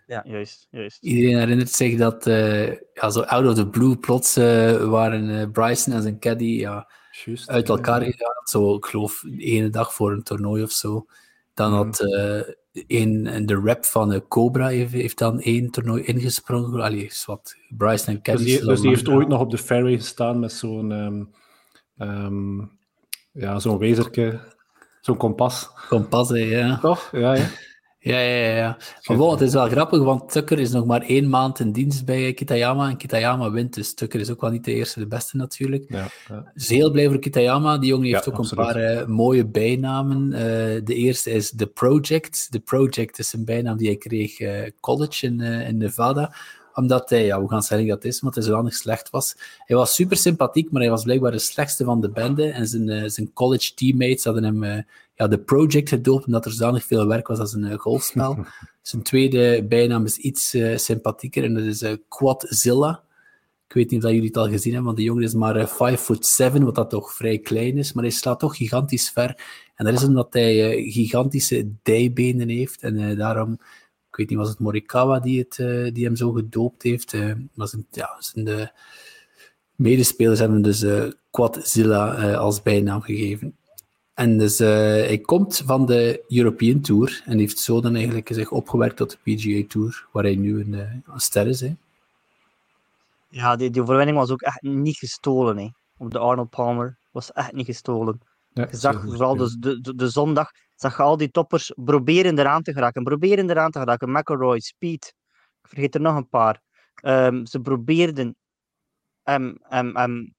D: Ja, juist, juist.
C: Iedereen herinnert zich dat ja, zo out of the blue plots waren Bryson en zijn caddy ja,
B: Just,
C: uit elkaar ja. gegaan. Zo, ik geloof, de ene dag voor een toernooi of zo. Dan had uh, een, de rap van uh, Cobra heeft, heeft dan één toernooi ingesprongen. Allee, wat Bryce en Kevin.
B: Dus die, dus die heeft ooit nog op de ferry gestaan met zo'n um, um, ja, zo'n wezerke, zo'n kompas.
C: Kompas, ja.
B: Toch? Ja, ja.
C: Ja, ja, ja. Maar bon, het is wel grappig, want Tucker is nog maar één maand in dienst bij Kitayama. En Kitayama wint, dus Tucker is ook wel niet de eerste, de beste natuurlijk.
B: Ja, ja.
C: Dus heel blij voor Kitayama. Die jongen heeft ja, ook absoluut. een paar uh, mooie bijnamen. Uh, de eerste is The Project. The Project is een bijnaam die hij kreeg uh, college in, in Nevada. Omdat hij, ja, we gaan zeggen dat is, omdat hij zodanig slecht was. Hij was super sympathiek, maar hij was blijkbaar de slechtste van de bende. En zijn, zijn college teammates hadden hem ja, de project gedoopt, omdat er zodanig veel werk was als een uh, golfspel. [LAUGHS] zijn tweede bijnaam is iets sympathieker en dat is Quadzilla. Ik weet niet of jullie het al gezien hebben, want de jongen is maar 5 foot 7, wat dat toch vrij klein is. Maar hij slaat toch gigantisch ver. En dat is omdat hij gigantische dijbenen heeft. En daarom ik weet niet, was het Morikawa die, het, uh, die hem zo gedoopt heeft? Maar zijn, ja, zijn de medespelers hebben dus uh, Quadzilla als bijnaam gegeven. En dus hij komt van de European Tour en heeft zo dan eigenlijk zich opgewerkt tot de PGA Tour, waar hij nu een, een ster is. Hè.
D: Ja, die, die overwinning was ook echt niet gestolen. Hè. Op de Arnold Palmer was echt niet gestolen. Ja, je zag vooral de, de, de zondag zag je al die toppers proberen eraan te geraken. Proberen eraan te geraken. McElroy, Speed. Ik vergeet er nog een paar. Um, ze probeerden hem, hem, hem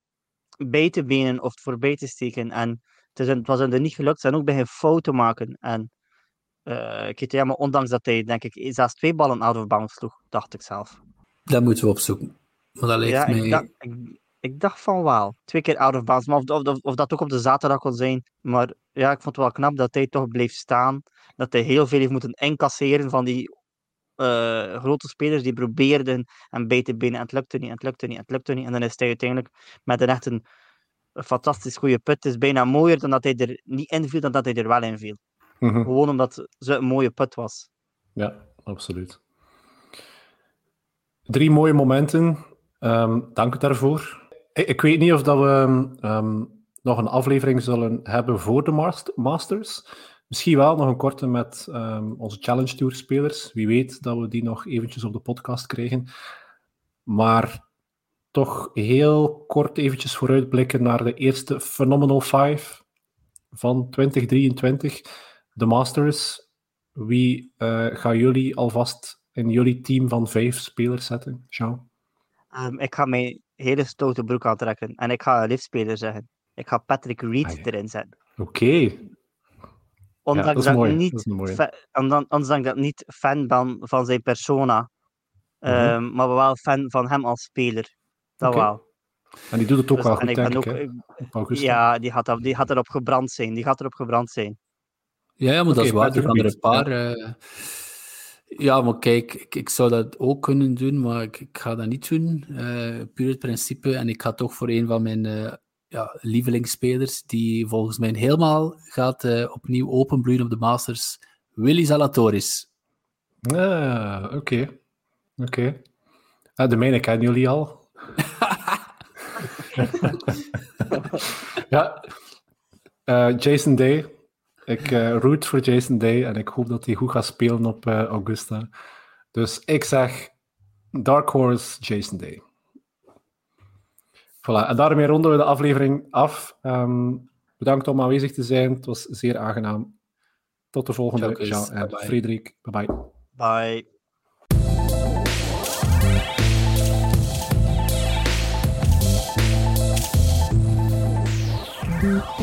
D: bij te benen of voorbij te steken. En het, is, het was hem niet gelukt. Ze zijn ook bij een fout te maken. En uh, maar ondanks dat hij, denk ik, zelfs twee ballen out of bounds sloeg, dacht ik zelf.
C: Dat moeten we opzoeken. Maar dat lijkt
D: ja,
C: mij...
D: ik, dacht, ik, ik, dacht van wel. Twee keer out of bounds. Maar of, of, of, dat ook op de zaterdag kon zijn. Maar ja, ik vond het wel knap dat hij toch bleef staan. Dat hij heel veel heeft moeten incasseren van die uh, grote spelers die probeerden bij te binnen. En het lukte niet, en het lukte niet, en het lukte niet. En dan is hij uiteindelijk met een echt een, fantastisch goede put. Het is bijna mooier dan dat hij er niet inviel, dan dat hij er wel in viel. Mm Gewoon omdat ze een mooie put was.
B: Ja, absoluut. Drie mooie momenten. Um, dank daarvoor. Ik, ik, weet niet of dat we um, nog een aflevering zullen hebben voor de Masters. Misschien wel nog een korte met um, onze Challenge Tour spelers. Wie weet dat we die nog eventjes op de podcast krijgen. Maar toch heel kort eventjes vooruitblikken naar de eerste Phenomenal 5 van 2023. De Masters. Wie uh, gaan jullie alvast in jullie team van vijf spelers zetten, Jean?
D: Um, ik ga mijn hele stoute broek aantrekken en ik ga een liftspeler zeggen. Ik ga Patrick Reed ah, erin zetten.
B: Oké. Okay.
D: Ondanks, ja, dat, dat, niet ondanks dat ik niet fan ben van zijn persona, mm -hmm. maar wel fan van hem als speler. Dat okay. wel.
B: En die doet het ook dus, wel goed, denk ik. Ook, ik
D: ja, die gaat, die gaat erop gebrand zijn. Die gaat erop gebrand zijn.
C: Ja, ja maar okay, dat is waar. Er er een paar... Ja. Uh, ja, maar kijk, ik, ik, zou dat ook kunnen doen, maar ik, ik ga dat niet doen. Uh, puur het principe. En ik ga toch voor een van mijn uh, ja, lievelingsspelers, die volgens mij helemaal gaat uh, opnieuw openbloeien op de Masters, Willy Zalatoris.
B: Ah, oké. Okay. Oké. Okay. Ah, de mijne kennen jullie al. Ja. Uh, Jason Day. Ik uh, root voor Jason Day en ik hoop dat hij goed gaat spelen op uh, Augusta. Dus ik zeg Dark Horse Jason Day. Voilà, en daarmee ronden we de aflevering af. Um, bedankt om aanwezig te zijn. Het was zeer aangenaam. Tot de volgende, Jean en Frederik. Bye bye.
D: Bye. Mm-hmm.